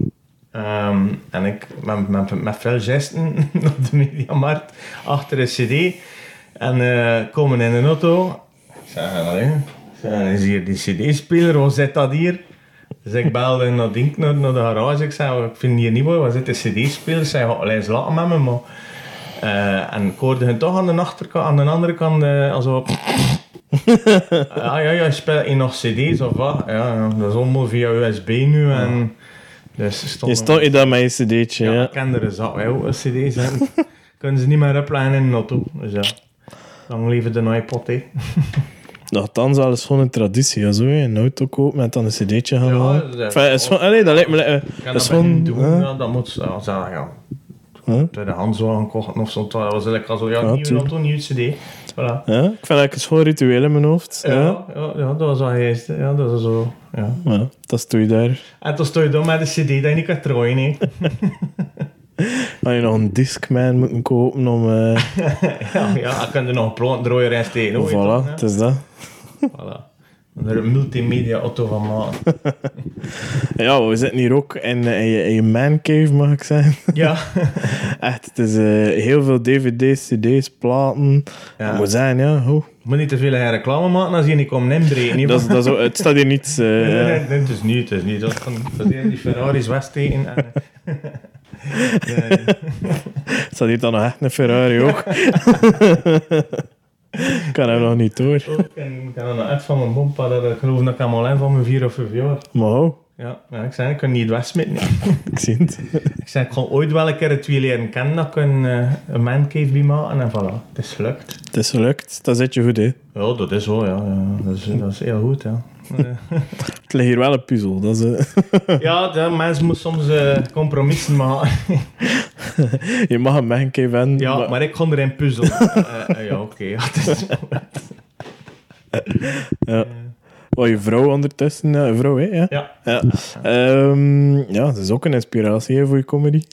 Ehm, en ik met, met, met veel gesten naar de mediamarkt, achter een cd. En eh, komen in een auto. Ik zeg, allee, ik zeg, is hier die cd-speler, wat zit dat hier? Dus ik belde naar, Dink, naar, naar de garage, ik zei, ik vind hier niet mooi, wat zit de cd-speler? Zei, allee, eens laten met me, maar... En ik hoorde hen toch aan de, achterkant, aan de andere kant, uh, also, ah ja, ja, speelt je nog cd's of wat? Ja, dat is allemaal via USB nu en... Dus Je stond je dat met je cd'tje, ja, ja. ik ken er zat wel cd's en kunnen ze niet meer opleggen in een auto. Dus ja, dan liever de iPod, hè. Nogthans, wel is gewoon een traditie. Ja, zo, een auto kopen met dan een cd'tje gaan Ja, halen. dat is- Enfin, is allee, dat lijkt me... eh, kan dat dat is gewoon... doen, hè? ja, dat moet ja, zeggen, ja. Huh? Tweedehands wagen kochten of zo. Dat was eigenlijk al zo, ja, Ja, nieuwe tuurlijk. auto, nieuwe cd. Voilà. Ja, ik vind dat een schoon ritueel in mijn hoofd. Ja. Ja, Ja. dat was wel geest. Ja, dat is zo, ja. Ja, dat is je daar. En toen stond je dan met een cd dat je niet kan draaien, hè. Had je nog een Discman moeten kopen om... eh ja, ja, dan kan je nog een draaien en je toch, voilà, het is dat. Voilà. Er een multimedia auto van maken. Ja, we zitten hier ook in, eh, in, je, in je mancave, mag ik zeggen. ja. Echt, het is eh, heel veel dvd's, cd's, platen. Ja. Moet zeggen, ja, hoe. Je moet niet te veel reclame maken als je niet komt inbreken. niet Dat, dat het staat hier niets... eh, Nee, nee, het is niet, het is niet. Dat is van dat is die Ferraris wegsteken. En, nee. Staat hier dan nog echt een Ferrari ook? kan hem nog niet door. Ik kan er nog echt van mijn bompa, dat ik geloof dat ik hem al in van mijn vier of vijf jaar. Maar Ja, ja, ik zei, ik kan niet wegsmitten. ik zie het. Ik zei, ik ga ooit wel een keer het twee leren kennen dat ik een, eh, een mancave bij maken. En voilà, het is gelukt. Het is gelukt, dat zit je goed, hè. Ja, dat is zo, ja. ja. Dat, is, dat is heel goed, ja. Eh, Het ligt hier wel een puzzel. Dat is, eh, ja, de mensen moeten soms eh, compromissen maken. je mag een mancave hebben. ja, maar ik kon erin puzzelen. Eh, eh, ja, oké. ja, is. Ja. Wat je vrouw ondertussen... Ja, je vrouw, hè? Ja. Ja. Ja. Ehm, ja, dat is ook een inspiratie hè, voor je comedy.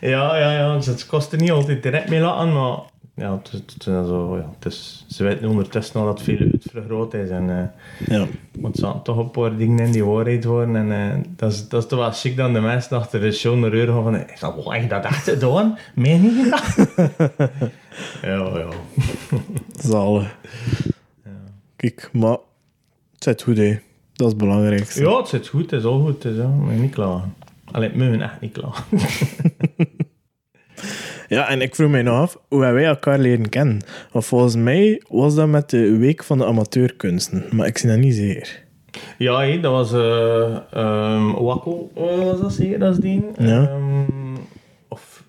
ja, ja, ja. Dus het kost er niet altijd direct mee laten, maar ja, het, zo, ja, het is, ze weten ondertussen al dat veel uitvergroot is. En, eh, Ja. want er zaten toch een paar dingen in die waarheid worden. En eh, dat, is, dat is toch wel chic dan de mensen achter de show naar reuren gaan van is dat wel echt dat echt gedaan? Meen je dat? ja, ja. Zalig. Kijk, maar het zit goed, hè. Dat is het belangrijkste. Ja, het zit goed, het is al goed. Het is, ja, maar niet klaar. Alleen, zijn echt niet klaar. Ja, en ik vroeg mij nog af hoe wij elkaar leren kennen. Want volgens mij was dat met de Week van de Amateurkunsten, maar ik zie dat niet zeker. Ja, hé, dat was ehm Wakko, eh, was dat zeker, dat is die. Ja. Ehm, of,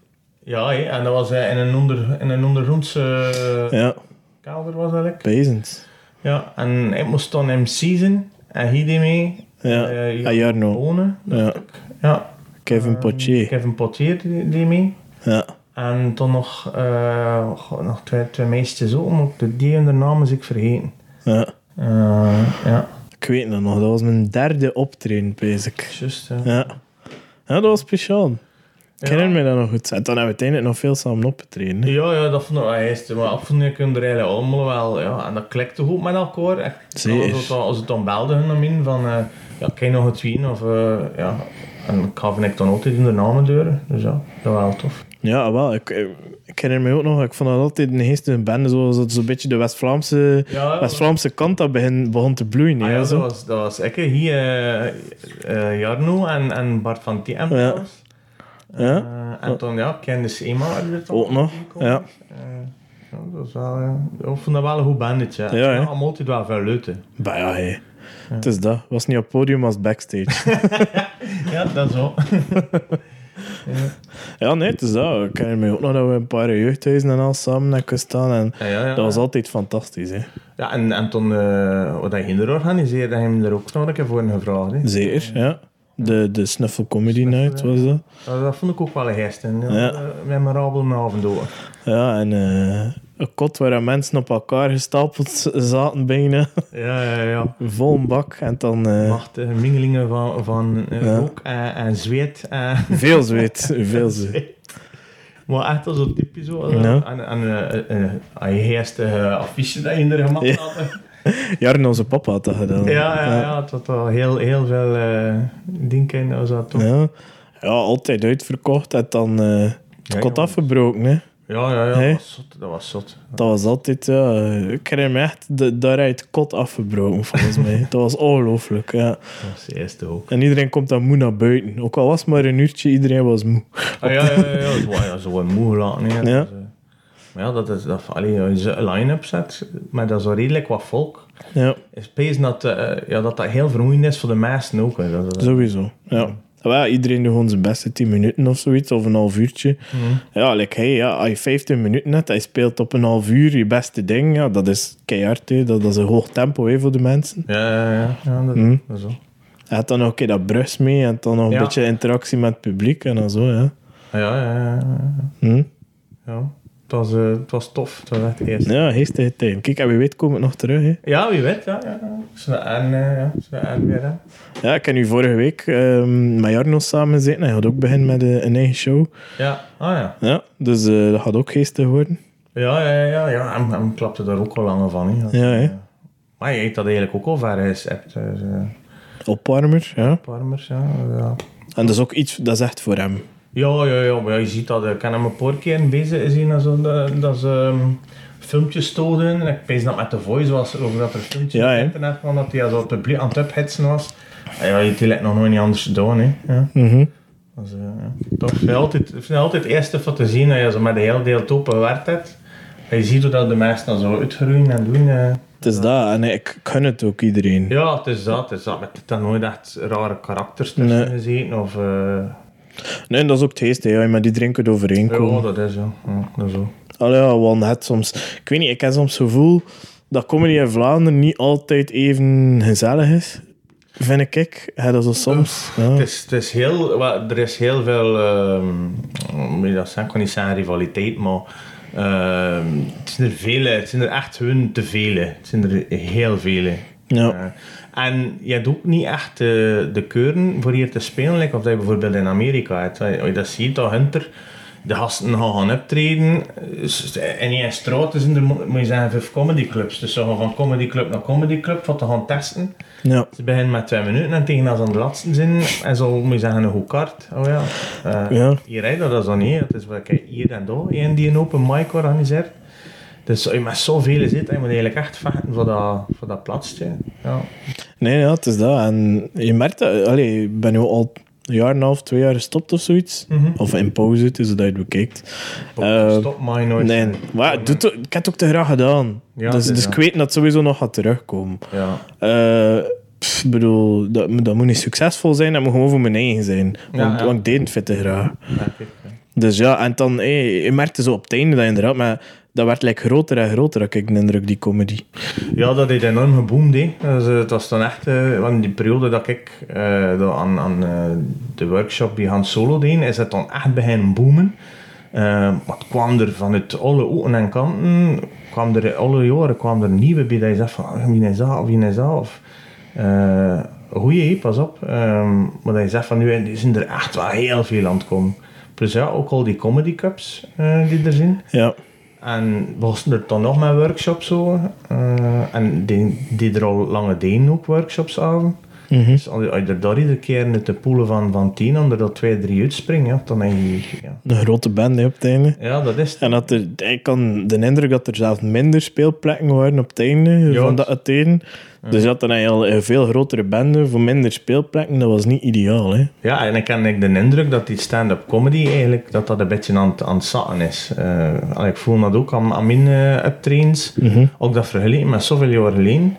ja, hé, en dat was eh, in een, onder, in een ondergrondse Ja, kelder, was dat ik. bezend. Ja, en ik moest dan MC zijn, en hij deed mee. Ja. Bonen, Ja, ja. Kevin Ehm, Potier. Kevin Potier deed mee. Ja, En toen nog, eh, nog twee, twee meisjes ook, maar de die en de namen is ik vergeten. ja. Eh, ja, Ik weet het nog, dat was mijn derde optreden, basic. juist. Ja. Ja. ja, dat was speciaal. Ik Ja. herinner me dat nog goed. En dan hebben we uiteindelijk nog veel samen opgetreden. hè. Ja, ja, dat vond ik wel eerst. Maar af en toe kunnen er eigenlijk allemaal wel, ja, en dat klikte goed met elkaar. Echt. Zeker. Als het, dan- als het dan belde hun dan in van, eh, ja, kan je nog het wien? Of, ja. En ik gaf ik dan altijd in de namen deuren. Dus ja, dat was wel tof. Ja, wel. Ik, ik, herinner me ook nog, ik vond dat altijd een geestige band, zoals het zo'n beetje de West-Vlaamse Ja, West-Vlaamse kant dat begin, begon te bloeien. Ah, ja, dat was, dat was ik, hier eh, eh, Jarno en, en Bart van Tiem. Ja. Ja. Eh, en toen, ja, uit de Ook nog, ja. Ja, dat was wel, ja. Ik vond dat wel een goed bandetje. Ja, Ja, allemaal altijd wel veel. Bah ja, hé. Het is dat. Was niet op podium, als backstage. Ja, dat zo. ja, nee, het is dat. Ik herinner me ook nog dat we een paar jeugdhuizen en al samen hebben gestaan. En dat was altijd fantastisch, hè. ja en, en toen, eh, wat hij hinder organiseerde, heb je hem er ook nog een keer voor gevraagd. Hè. Zeker, ja. De, de Snuffle Comedy Night was dat. Dat, dat vond ik ook wel een gest. En, ja, Ja. Memorabel met avond door. Ja, en eh, een kot waar mensen op elkaar gestapeld zaten bijna. Ja, ja, ja. Vol een bak. En dan eh, Machtige mingelingen van, van eh, Ja. rook en, en zweet. En veel zweet. Veel zweet. Maar echt als zo typisch zo. eh, Ja. En, en uh, uh, uh, je eerste uh, affiche dat je er gemaakt Ja. had. Jaren onze papa had dat gedaan. Ja, ja, ja. Het had al heel, heel veel uh, dingen in. Dat toch. Ja. Ja, altijd uitverkocht. En dan eh Ja, kot afgebroken, hè. Ja, ja, ja. Hey. Dat was zot. Dat was zot. Dat was altijd, ja... Ik herinner me echt de, daaruit kot afgebroken, volgens mij. Dat was ongelooflijk, ja. Dat was de eerste ook. En iedereen komt dan moe naar buiten. Ook al was het maar een uurtje, iedereen was moe. Ah, ja, ja, ja. Zo, ja, zo een moe gelaten. hè. Ja. Dus, eh, maar ja, dat is... Dat, allee, als je een line-up zet, maar dat is wel redelijk wat volk. Ja, is pees dat, eh, ja, dat dat heel vermoeiend is voor de meesten ook. Hè. Dat, dat- sowieso. Ja. Ja, iedereen doet gewoon zijn beste 10 minuten of zoiets, of een half uurtje. Mhm. Ja, like, hey, ja, als je 15 minuten hebt, hij speelt op een half uur je beste ding, ja, dat is keihard. Dat, dat is een hoog tempo voor de mensen. Ja, ja, ja. ja dat, Mhm. dat is zo. Hij had dan nog een keer dat brugs mee en dan nog een Ja. beetje interactie met het publiek en dan zo, ja. Ja, ja, ja. ja. Hm? ja. Het, was, eh, het was tof. Het was echt eerst. Ja, geestige tijd. Kijk, en wie weet kom ik nog terug. Hè. Ja, wie weet. Ja, ja. Zo en, eh, ja. Zo en weer. Hè. Ja, ik heb nu vorige week ehm, met Jarno samen gezeten. Hij gaat ook beginnen met eh, een eigen show. Ja, ah ja. Ja, dus dat gaat ook geestig worden. Ja, ja, ja. ja. En, en klapte daar ook al langer van. Hè. Ja, hè. Maar je heeft dat eigenlijk ook al ver hebt. Dus, Opwarmer, ja. Parmers, ja. ja. En dat is ook iets, dat is echt voor hem. Ja, ja, ja, maar ja, je ziet dat. Ik kan hem een paar keer bezig zien en zo, dat, dat ze ehm, filmpjes stoden. Ik pees dat met The Voice was, over dat er filmpjes Ja, op internet van dat hij zo het publiek aan het uphitsen was. En ja, je die nog nooit niet anders gedaan, hè. Ja. Mhm. Dus, eh, ja. Toch, ik vind het altijd, vind het altijd eerste van te zien dat je zo met de hele deel top gewerkt hebt. En je ziet hoe dat de mensen dan zo uitgroeien en doen. eh. Het is dat. En ik gun het ook iedereen. Ja, het is dat. Het is dat. Met het dan nooit echt rare karakters tussen Nee. gezeten. Of, eh, Nee, dat is ook het hè. Ja, maar die drinken het overeenkomen. ja, dat is ja. ja dat is zo. Allee, ja, wel net soms. Ik weet niet, ik heb soms het gevoel dat comedy in Vlaanderen niet altijd even gezellig is. Vind ik. Ja, dat zo soms. Ja. Het is, het is heel, er is heel veel, hoe moet je dat zeggen? Ik kan niet zeggen rivaliteit, maar ehm, het zijn er vele, het zijn er echt hun te vele. Het zijn er heel vele. Ja. En je hebt ook niet echt de, de keuren voor hier te spelen, like of dat je bijvoorbeeld in Amerika hebt. Als je dat ziet, dat Hunter, de gasten gaan gaan optreden. En in straten zijn er, mo- moet je zeggen, vijf comedyclubs. Dus ze gaan van comedyclub naar comedyclub, wat te gaan testen. Ja. Ze beginnen met twee minuten en tegen als ze aan de laatste zijn, en zo moet je zeggen een goed kaart. Oh ja. Eh, Ja. Hier rijdt dat, dat is dan niet. Het is wat hier en daar, één die een open mic organiseert. Dus je met zoveel zit, je moet eigenlijk echt vechten voor dat, voor dat plaatsje. Ja. Nee, ja, het is dat. En je merkt dat... Allee, ik ben nu al een jaar en een half, twee jaar gestopt of zoiets. Mhm. Of in pauze, dus dat je het bekijkt. Eh, Stop mij nooit. Nee, maar ik heb het ook te graag gedaan. Ja, dus is dus ik weet dat het sowieso nog gaat terugkomen. Ja. Pff, Ik bedoel, dat, dat moet niet succesvol zijn, dat moet gewoon voor mijn eigen zijn. Want, want ik deed het vet te graag. Dus ja, en dan, hey, je merkte zo op het einde dat inderdaad, maar dat werd like, groter en groter, had ik de indruk, die comedy. Ja, dat heeft enorm geboomd. hè. Dus, eh, het was dan echt, want die periode dat ik eh, dat aan, aan de workshop die Han Solo deed, is het dan echt beginnen boomen. Het kwam er vanuit alle hoeken en kanten, kwam er alle jaren kwam er nieuwe bij dat je zegt van, ah, wie is dat, of wie is dat, of... goeie, pas op. Ehm, maar dat je zegt van, nu zijn er echt wel heel veel aan het komen. Plus ja, ook al die comedy cups die er zijn. Ja, En was er dan nog met workshops zo. eh, en die, die er al lange deden ook workshops aan. Mhm. Dus als je er daar iedere keer met de poelen van, van tien onder dat twee, drie uitspringen, ja, dan denk je... Ja, een grote band hè, op het einde. ja dat is het. En dat er, ik kan de indruk dat er zelfs minder speelplekken waren op het einde Ja. van dat Dus je had dan eigenlijk al een veel grotere bende voor minder speelplekken. Dat was niet ideaal. Hè? Ja, en ik heb ik de indruk dat die stand-up comedy eigenlijk, dat dat een beetje aan, het- aan het zatten is. Eh, ik voel dat ook aan, aan mijn uh, uptrains. Ook dat vergeleken met zoveel jaar geleden.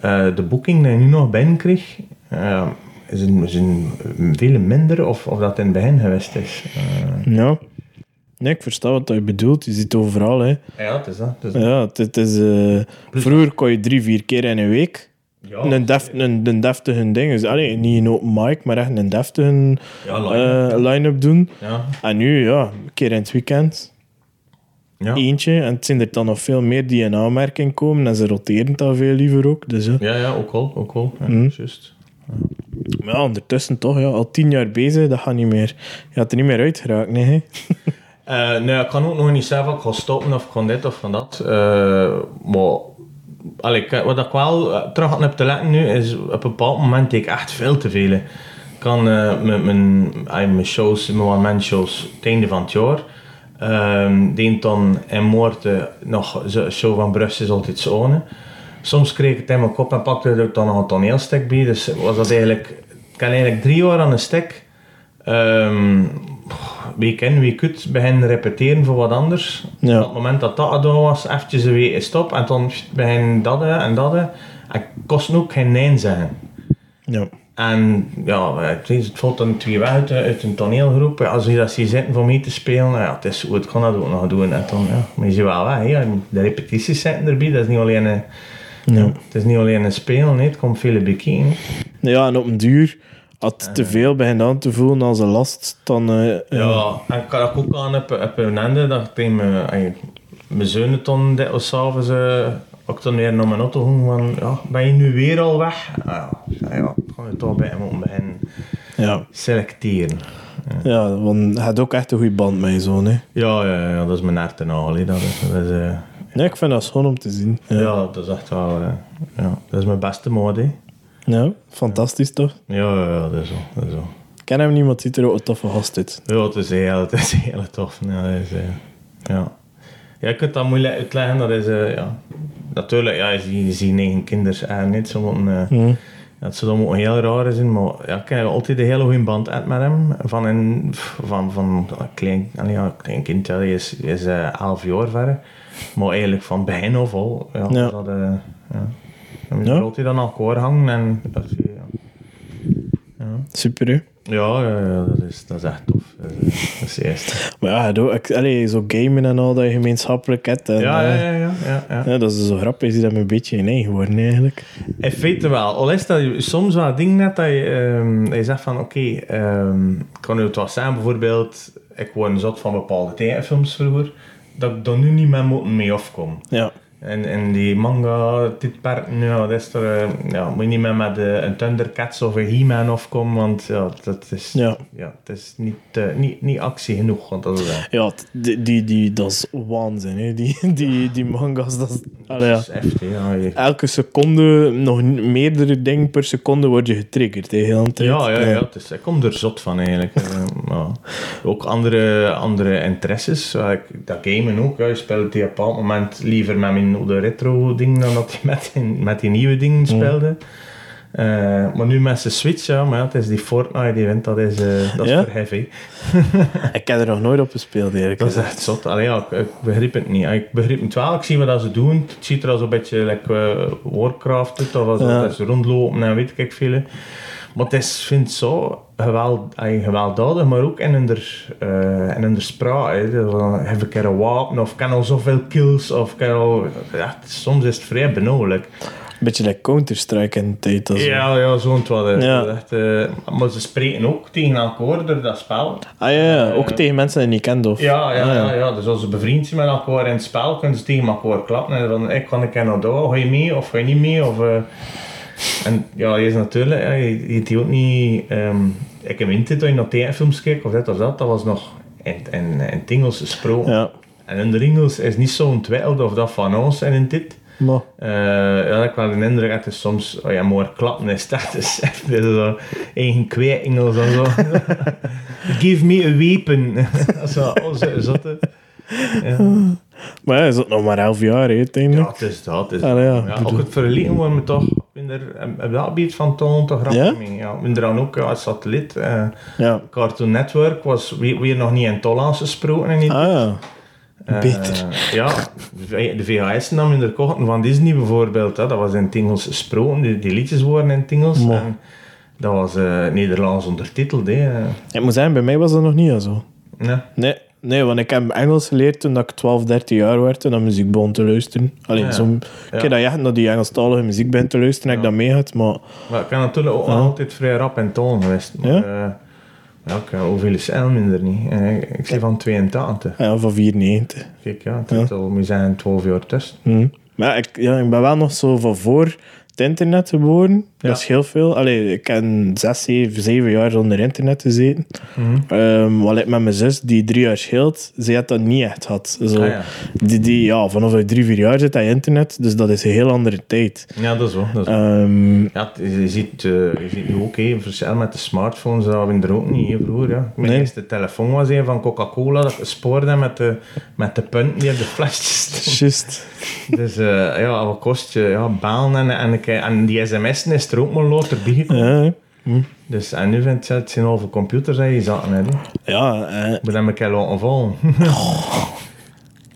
Eh, de boeking die je nu nog binnenkrijgt, eh is een, is een veel minder of, of dat in het begin geweest is. Ja. Nee, ik versta wat je bedoelt. Je ziet het overal. Hè. ja, het is dat. Het is dat. Ja, het, is, eh, vroeger kon je drie, vier keer in een week Ja, een, def, een, een deftige ding. Dus, allee, niet een open mic, maar echt een deftige Ja, line-up. eh, line-up doen. ja. En nu, ja, een keer in het weekend. Ja. Eentje. En het zijn er dan nog veel meer die in aanmerking komen. En ze roteren het al veel liever ook. Dus ja. ja, ja, ook al. Ook al. Ja, Mhm. Juist. Maar ja, ondertussen toch, ja, al tien jaar bezig, dat gaat niet meer. Je gaat er niet meer uit geraken, nee. hè. Nee, ik kan ook nog niet zeggen of ik ga stoppen of ga dit of van dat. Eh, maar allee, wat ik wel eh, terug heb te letten nu, is op een bepaald moment deed ik echt veel te veel. Ik kan met mijn, mijn shows, mijn one-man shows, het einde van het jaar, deed dan in Moorten nog zo'n show van Brussel is altijd zonen. Soms kreeg ik het in mijn kop en pakte er dan nog een toneelstuk bij. Dus was dat eigenlijk, ik kan eigenlijk drie jaar aan een stuk. Ehm week in, week uit beginnen repeteren voor wat anders. Ja. Op het moment dat dat gedaan was, eventjes een week stop en dan begin dat en dat. En ik kost ook geen nee zeggen. Ja. En ja, het, is, het valt dan twee weg uit, uit een toneelgroep. Ja, Als je dat ziet zitten voor mee te spelen, ja, het is goed, ik kan dat ook nog doen. En dan, ja, maar je ziet wel weg. En de repetities zitten erbij, dat is niet alleen een, Ja. het is niet alleen een spelen, nee, het komt veel bekijken. ja, en op een duur, het te veel begint aan te voelen als een last, dan... eh, Ja, en ik kan dat ook aan op, op een einde, dat ik tegen mijn, mijn zoon toen dit was s'avonds, eh, ook dan weer naar mijn auto ging van, ja, ben je nu weer al weg? Ah, ja, ja, ga je toch bij hem moeten beginnen ja. selecteren. ja, want hij had ook echt een goede band met je zoon, hè. Ja, ja, ja, dat is mijn hart en al, hè. dat is, dat is eh, Ja, ik vind dat schoon om te zien. Ja, ja. dat is echt wel, eh, ja, dat is mijn beste mode, hè. Ja, fantastisch toch? Ja, ja, ja, dat is zo, dat is zo. Ik ken hem niet, maar het ziet er ook een toffe gast uit. Ja, het is heel, het is heel tof. Ja, dat is, eh, ja. ja, je kunt dat moeilijk uitleggen. Dat is, eh, ja. Natuurlijk, ja, je ziet, je ziet negen kinderen en niet. Ze moeten, eh, Hm. dat zou dan ook heel raar zijn, maar ja, ik heb altijd een hele goede band uit met hem. Van een van, van, een klein, allee, ja, klein kind, ja, die is, die is eh, elf jaar verder. Maar eigenlijk van begin af al. Ja, Ja. Dat, ja. En Ja. hij dan aan elkaar hangen en dat, is, ja. Ja. Super, hè? Ja, ja, ja, dat, is, dat is echt tof. Dat is, eerste. Maar ja, doe, ik, allee, zo gamen en al dat je gemeenschappelijk hebt. En, Ja, ja, eh, ja, ja, ja, dat is zo grappig, is dat me een beetje in eigen geworden eigenlijk. In feite wel. Al is dat je soms wel ding net dat je, ehm, dat je zegt van oké, ehm, ik kan nu het wel zijn bijvoorbeeld, ik word zat van bepaalde tekenfilms vroeger, dat ik daar nu niet meer mee afkom. Ja, En, en die manga tijdperken, ja, dat is er, eh, ja, moet je niet meer met eh, een Thundercats of een He-Man afkomen, want ja, dat is, Ja. ja. het is niet, eh, niet, niet actie genoeg. Want dat is, eh, ja die, die, die, dat is waanzin, hè. Die, die, die manga's, dat is... Ja. is. Ja, je- Elke seconde, nog meerdere dingen per seconde, word je getriggerd, hè, tijd. Ja, ja, ja. Het is, ik kom er zot van eigenlijk. Maar ook andere, andere interesses. Ja, dat gamen ook. Ja. Je speelt die op een bepaald moment liever met mijn oude retro ding dan dat je met, die- met die nieuwe dingen speelde. Eh, maar nu met zijn Switch, ja, maar ja, het is die Fortnite die wint, dat is, eh, dat is Ja? voor heavy. Ik heb er nog nooit op gespeeld, eigenlijk. Dat is echt zot. Allee, ja, ik, ik begrijp het niet. Ik begrijp het wel, ik zie wat ze doen. Het ziet er al zo'n beetje like, eh, Warcraft uit, of als Ja. ze rondlopen en weet ik veel. Maar het is, vind zo geweld, gewelddadig, maar ook in hun, uh, in hun spraak. hè. Dus dan Heb ik er een wapen, of kan al zoveel kills, of kan al... Ja, soms is het vrij benauwelijk. Een beetje like Counter-Strike in de tijd. Ja, ja, zo'n wat. Ja. Echt, eh, maar ze spreken ook tegen elkaar door dat spel. Ah ja, ja, ook tegen mensen die je niet kent, of? Ja, ja, Ah, ja. ja. Dus als ze bevriend zijn met elkaar in het spel, kunnen ze tegen elkaar klappen. En dan, ik kan ik naar daar, ga je mee of ga je niet mee? Of, eh, en ja, je is natuurlijk, je, je die ook niet... ehm, ik heb in dat je naar tekenfilms kijkt, of dit of dat, dat was nog in, in, in het Engels gesproken. Ja, En in de Engels is niet zo ontwikkeld of dat van ons en in dit. maar... Eh, ja, ik wel de indruk dat het soms, oh ja, maar klappen is dat is echt zo eigen kwijt-Engels en zo. Give me a weapon. zo, oh, zo, zotte. Ja. Maar ja, is dat nog maar 11 jaar, hè, ja, uiteindelijk? het is dat. Het is Allee, ja, ja, ook het verleden worden we toch minder, op dat gebied van toon grappig Ja? mee. Ja, minder dan ook ja, als satelliet. eh, Ja. Cartoon Network was weer, weer nog niet in Tollaans gesproken. En niet, Ah ja. Eh, beter. ja, de VHS nam in de kochten van Disney bijvoorbeeld. Hè, dat was in het Engels gesproken. Die, die liedjes waren in. Mo. En dat was eh, Nederlands ondertiteld. Hè. Ik moet zeggen, bij mij was dat nog niet zo. Ja. Nee, nee, want ik heb Engels geleerd toen ik 12, 13 jaar werd en naar muziek begon te luisteren. Alleen Ja. zo'n Ja. keer dat je echt naar die Engelstalige muziek bent te luisteren, heb ik dat meegehad, maar Maar ik ben natuurlijk ook altijd vrij rap en toon geweest. Maar, Ja? eh, ja, ik heb hoeveel is L minder niet. Eh, ik zie van 82. ja, van 94. Kijk, ja, het zit al, moet zijn 12 jaar tussen. Hm. Maar ik, ja, ik ben wel nog zo van voor het internet geboren. Ja. Dat is heel veel. Allee, ik heb zes, zeven, zeven jaar zonder internet gezeten. Mhm. Ehm, wat ik met mijn zus, die drie jaar scheelt, zij had dat niet echt gehad. Zo, Ah, ja. die, die, ja, vanaf je drie, vier jaar zit hij internet, dus dat is een heel andere tijd. ja, dat is wel. Dat is wel. Ehm, Ja, je ziet, eh, je ziet nu ook, hè, verschil met de smartphones, dat we er ook niet, hè, vroeger. Ja. Mijn Nee. eerste telefoon was een van Coca-Cola, dat spoorde met de, met de punten die op de flesjes. Just. Dus eh, ja, wat kost je? Ja, balen en, en, en die sms'en is er ook maar later bijgekomen. Ja, hm. Dus, en nu vindt je het zijn over computers en je zaten hè. ja eh, Ik ben hem een vallen.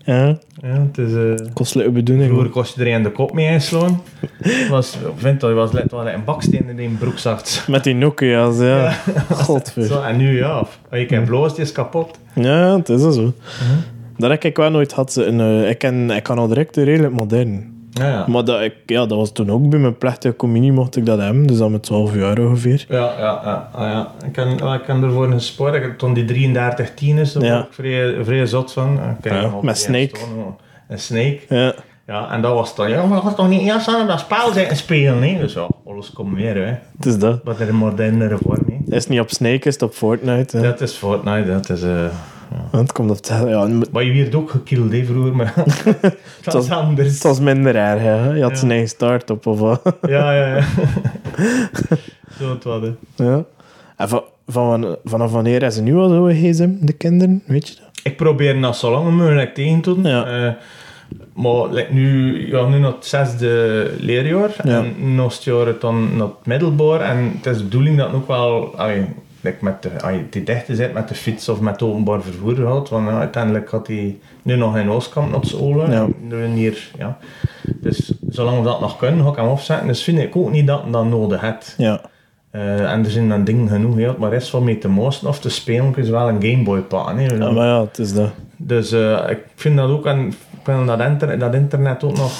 Ja, Ja, het is... eh, kostelijke bedoeling. Vroeger kost je er een de kop mee inslaan. was, ik vind dat je was net wel een baksteen in een broek zag. Met die Nokia's, ja. Godver. Zo, en nu ja, als je kijkt bloos, die is kapot. Ja, het is zo. Dat heb ik wel nooit gehad. In, eh, ik, ken, ik kan al direct redelijk modern. Ja, ja. Maar dat, ik, ja, dat was toen ook bij mijn plechtige communie mocht ik dat hebben. Dus dat met 12 jaar ongeveer. Ja, ja, ja, ah, ja. Ik kan, ik kan ervoor een sport. Ik, toen die 33 10 is, daar Ja. ik vrij, vrij zot van. Ik kan Ja, met Snake. Een snake. Ja. Ja, en dat was dan, ja, maar dat was toch niet eerst aan dat spel zijn spelen, nee? Dus ja, alles komt weer, hè. Het is dat. Wat er een modernere vorm, hè. Het is niet op Snake, is het op Fortnite. hè. Dat is Fortnite, dat is... eh Want het komt op het... Ja, maar je werd ook gekilld, hè, vroeger, maar dat was- anders. het was minder erg, hè. Je had zijn eigen start-up of wat. Ja, ja, ja. Zo het hè. ja. En van, van, vanaf wanneer is ze nu al zo gsm, de kinderen? Weet je dat? Ik probeer dat zo lang mogelijk tegen te doen. Ja. Eh, maar like, nu, ja, nu naar het zesde leerjaar. Ja. En nog het jaar het dan naar het middelbaar. En het is de bedoeling dat het ook wel... allee, like met de, als je die dichte zit met de fiets of met het openbaar vervoer gaat. Want ja, uiteindelijk had hij nu nog in Oostkamp naar school. Ja. En hier, ja. Dus zolang we dat nog kunnen, ga ik hem opzetten. Dus vind ik ook niet dat hij dat nodig heeft. Ja. Eh, en er zijn dan dingen genoeg, hè, maar is van mee te moosten of te spelen is wel een Gameboy pakken. ja. Maar ja, het is dat. Dus eh, ik vind dat ook, en ik vind dat, inter dat internet ook nog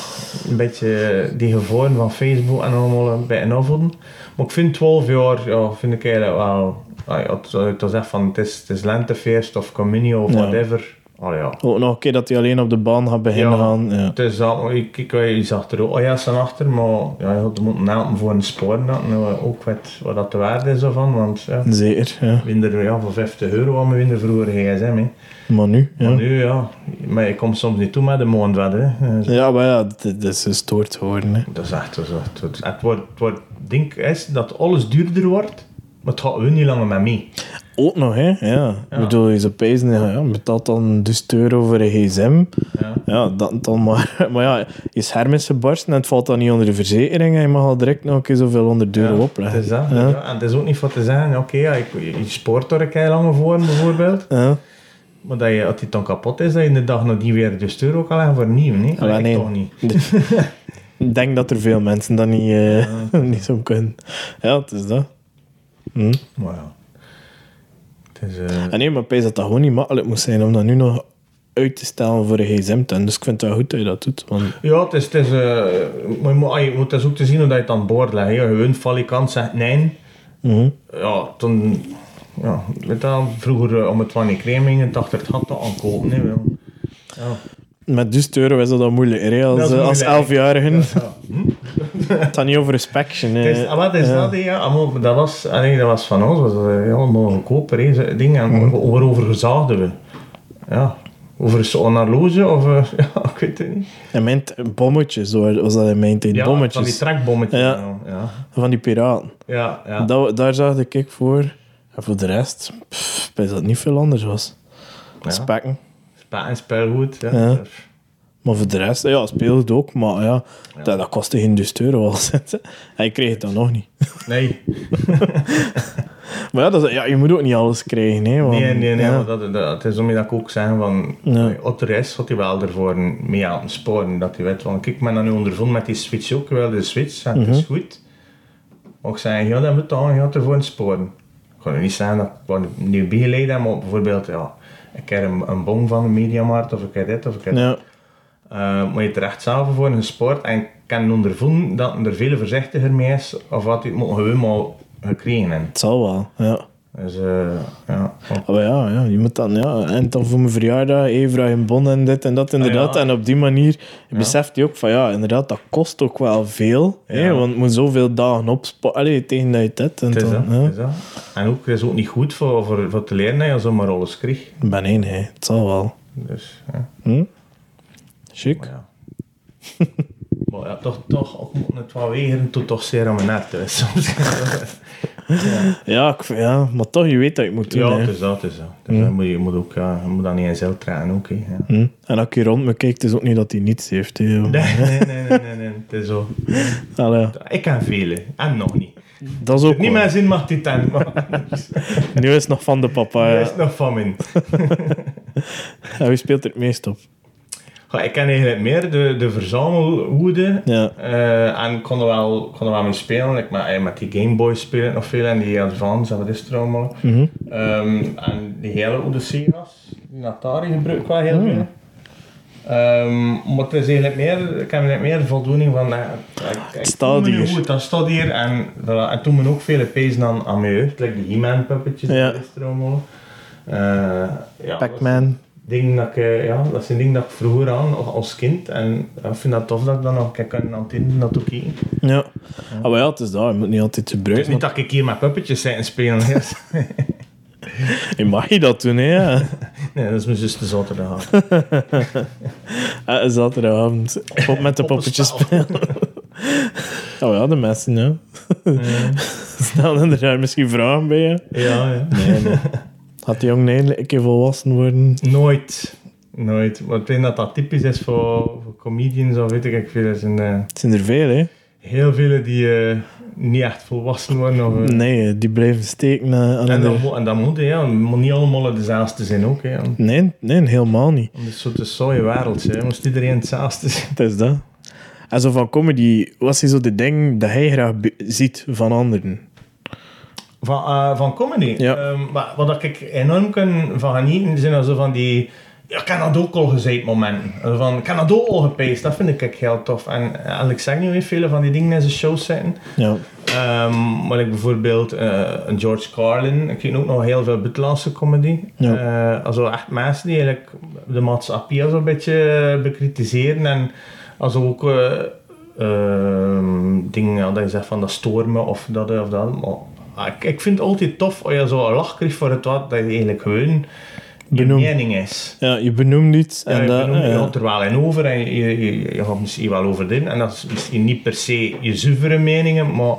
een beetje die gevolgen van Facebook en allemaal een beetje afvoeden. Maar ik vind 12 jaar, ja, vind ik eigenlijk wel, als je zegt van het is, het is lentefeest of communie of Ja. whatever. Oh ja. Ook nog een keer dat hij alleen op de baan gaat beginnen Ja. gaan. Ja. Het is dat, maar ik kijk, je zag er ook, oh ja, staan achter, maar ja, je moet helpen voor een spoor, dat nou ook weet wat dat de waarde is ervan, want ja, Zeker, ja. minder ja, voor 50 euro aan we minder vroeger gsm, hè. Maar nu, ja. Maar nu, ja, maar ik kom soms niet toe met de maand hè. Eh, Ja, maar ja, dit is gestoord geworden. Hè. Dat is echt zo. Het, wordt- het, wordt, het wordt, ding is dat alles duurder wordt, maar het gaat wel niet langer met mee. Ook nog, hè? Ja. Ik bedoel, je ja, ja, betaalt dan 1000 euro voor een gsm. Ja. Ja, dat dan maar. Maar ja, je scherm is gebarsten en het valt dan niet onder de verzekering en je mag al direct nog een keer zoveel onder de euro Ja, opleggen. Het is dat. Ja. Ja. En het is ook niet voor te zeggen, oké, ja, ik, je spoort er een keer langer voor bijvoorbeeld. Ja. Maar dat je, als die dan kapot is, dat je de dag nadien weer de euro kan leggen voor nieuw. Nee, Ja, ik nee. toch niet. Ik denk dat er veel mensen dat niet, eh, niet zo kunnen. Ja, het is dat. Hm. Maar ja. Het is, eh, En nee, maar dat dat gewoon niet makkelijk moet zijn om dat nu nog uit te stellen voor een gsm te hebben. Dus ik vind het wel goed dat je dat doet. Want, Ja, het is, het is, eh, maar je moet, ah, je moet dus ook te zien hoe dat je het aan boord legt. hè. Gewoon valikant zegt nee. Mhm. Ja, toen... Ja, weet je wel, vroeger eh, om het van die cremingen, dacht ik het had dat aankopen. hè. Ja. Met 1000 euro is dat dan moeilijk, hè, als, Dat als moeilijk. 11-jarige. Ja. Het gaat niet over inspection. Het is, ah, wat is dat? Ja, allemaal- dat, was, allee, dat was van ons, was dat, eh, goedkoper, zo dingen. En waarover gezaagden we? Ja, over zo'n horloge of... eh, ja, ik weet het niet. En mijn bommetjes, hoor, was dat in mijn tijd. Ja, van die bommetjes. trekbommetjes. Ja. Ja, ja. Van die piraten. ja, ja. Dat, daar zag ik voor. En voor de rest, pff, dat niet veel anders was. Ja. Spekken. Spa en speelgoed. Ja. Ja. Maar voor de rest, ja, speelde ook, maar ja, Dat, dat kostte geen 1000 euro al zetten. En je kreeg het dan nog niet. Nee, Maar ja, dat, is- ja, je moet ook niet alles krijgen, hè. Want, nee, nee, nee. ja. maar Dat, dat, het is om je dat ik ook zeggen van... Ja. Op de rest had hij wel ervoor mee aan het sporen. Dat hij weet kijk, ik ben dan nu ondervonden met die switch ook. Wel de switch, en het Mhm. is goed. Maar ik zei, ja, dat moet dan, je had ervoor sporen. Ik kan nu niet zeggen dat ik wat nieuw bijgeleid heb, maar bijvoorbeeld, ja, ik heb een, een bon van de Mediamarkt, of ik heb dit, of ik heb Eh, maar je terecht zelf voor een sport en kan ondervonden dat er veel voorzichtiger mee is of wat hij moet gewoon maar gekregen hebben. Het zal wel, ja. Dus eh, ja. Ah, ja, ja, je moet dan, ja, en dan voor mijn verjaardag, je een bon en dit en dat, inderdaad. ja. En op die manier beseft je ook van, ja, inderdaad, dat kost ook wel veel. Hè, want je moet zoveel dagen opsparen, tegen dat je dit en Het is dan, dat, ja. het is dat. En ook, het is ook niet goed voor, voor, voor te leren dat je zomaar alles krijgt. Ik ben één, hè. het zal wel. Dus, ja. Hm? Chic. Maar ja. maar ja, toch, toch, moet het wel wegen, tot toch zeer aan mijn net. Soms. Ja, ik, ja, maar toch, je weet dat je moet doen. ja, hè. het is dat, het is dat. Dus dan moet je, je moet ook, ja, je moet dat niet in zelf trainen ook. hè, Ja. Hm? En als ik hier rond me kijk, het is ook niet dat hij niets heeft. Hè. Nee, nee, nee, nee, nee, nee, het is zo. Allee, Ik ken vele, en nog niet. dat is ook Niet mijn zin mag die tent, maar Nu is het nog van de papa. dat Ja. is nog van min. En wie speelt er het meest op? Ja, ik ken eigenlijk meer de, de verzamelwoede. Ja. Eh, en ik kon er wel, kon er wel mee spelen. Ik met, eh, met die Game Boy speel ik nog veel en die Advance en wat is het er allemaal. Mhm. Ehm, en die hele oude Sega's, die Atari gebruik ik wel heel Hmm. veel. Ehm, maar het is eigenlijk meer, ik heb eigenlijk meer voldoening van, eh, ik, ik staat hier. goed, dat staat hier en, dat, en toen me ook vele pezen aan, aan mijn jeugd, like die He-Man puppetjes, Ja. die is er allemaal. Eh, ja, Pac-Man. Ding dat ik, eh, ja, dat zijn dingen dat ik vroeger aan als- als kind en ik vind dat tof dat ik dan nog kijk aan antenne naartoe kijken. Ja. Ah, maar ja, het is dat. Je moet niet altijd Het is niet dat ik hier met puppetjes zit en spelen. hè. Je mag je dat doen, hè? ja. nee, dat is mijn zus de zaterdag. Ah, Zaterdagavond. Op met de poppetjes spelen. Oh ja, de mensen, ja. Stel er daar misschien vragen bij je. Ja, ja. Nee, nee. Gaat die jongen eindelijk een keer volwassen worden? Nooit. Nooit. Want ik denk dat dat typisch is voor, voor comedians of weet ik veel. Eh, Het zijn er veel, hè? heel vele die eh, niet echt volwassen worden. Of, eh, Nee, die blijven steken aan en, dat, mo- en dat moet, ja. Het moet niet allemaal dezelfde zijn ook. Hè. Nee, nee, helemaal niet. Het is zo'n saaie wereld. Hè. Moest iedereen hetzelfde zijn. Het is dat. En zo van comedy, wat is zo de ding dat hij graag ziet van anderen? Van, eh, van comedy. Ja. Ehm, wat, wat ik enorm kan van genieten, zijn zo van die... Ja, al gezegd momenten. Van, ook al gepaced. Dat vind ik heel tof. En Alex zegt nu weer vele van die dingen in zijn shows zetten. Ja. Ehm, maar ik bijvoorbeeld een George Carlin. Ik ken ook nog heel veel buitenlandse comedy. Ja. Eh, also echt mensen die eigenlijk de maatschappij een beetje bekritiseren. En also ook eh, ehm, dingen dat je zegt van dat stormen of dat of dat. Maar ik, ik vind het altijd tof als je zo een lach krijgt voor het wat dat je eigenlijk gewoon je Benoem. mening is. ja, je benoemt iets en dat... je ja. gaat er wel in over en je, je, je, je gaat misschien wel over. En dat is misschien niet per se je zuivere meningen, maar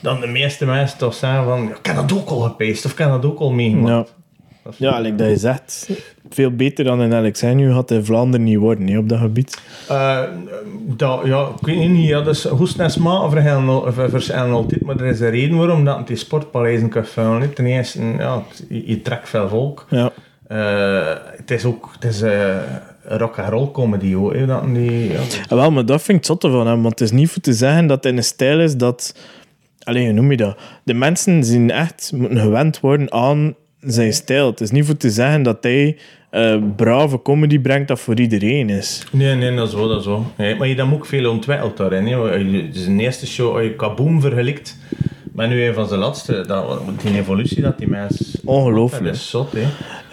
dan de meeste mensen toch zeggen van, ja, ik heb dat ook al gepaced of ik heb dat ook al meegemaakt. Ja. Ja, like dat je zegt, veel beter dan in Alexandru had in Vlaanderen niet worden op dat gebied. Eh, dat, ja, ik weet niet, ja, dat is hoe snel smaak verschillen al- ver- verschillen altijd, maar er is een reden waarom dat die sportpaleizen kan vullen. Ten eerste, ja, je, je trekt veel volk. Ja, Eh, het is ook het is, eh, een rock and roll comedy hoor. Dat die, ja, Ah, wel, maar dat vind ik het zotte van hem, want het is niet voor te zeggen dat het in een stijl is dat... Alleen, hoe noem je dat? De mensen zien echt, moeten gewend worden aan zijn stijl. Het is niet voor te zeggen dat hij eh, brave comedy brengt dat voor iedereen is. Nee, nee, dat is wel, dat is wel. Nee, maar je hebt ook veel ontwikkeld daarin. Hè. Zijn eerste show, als je Kaboom vergelijkt met nu een van zijn laatste, dat, die evolutie dat die mensen... Ongelooflijk. Dat is zot, hè.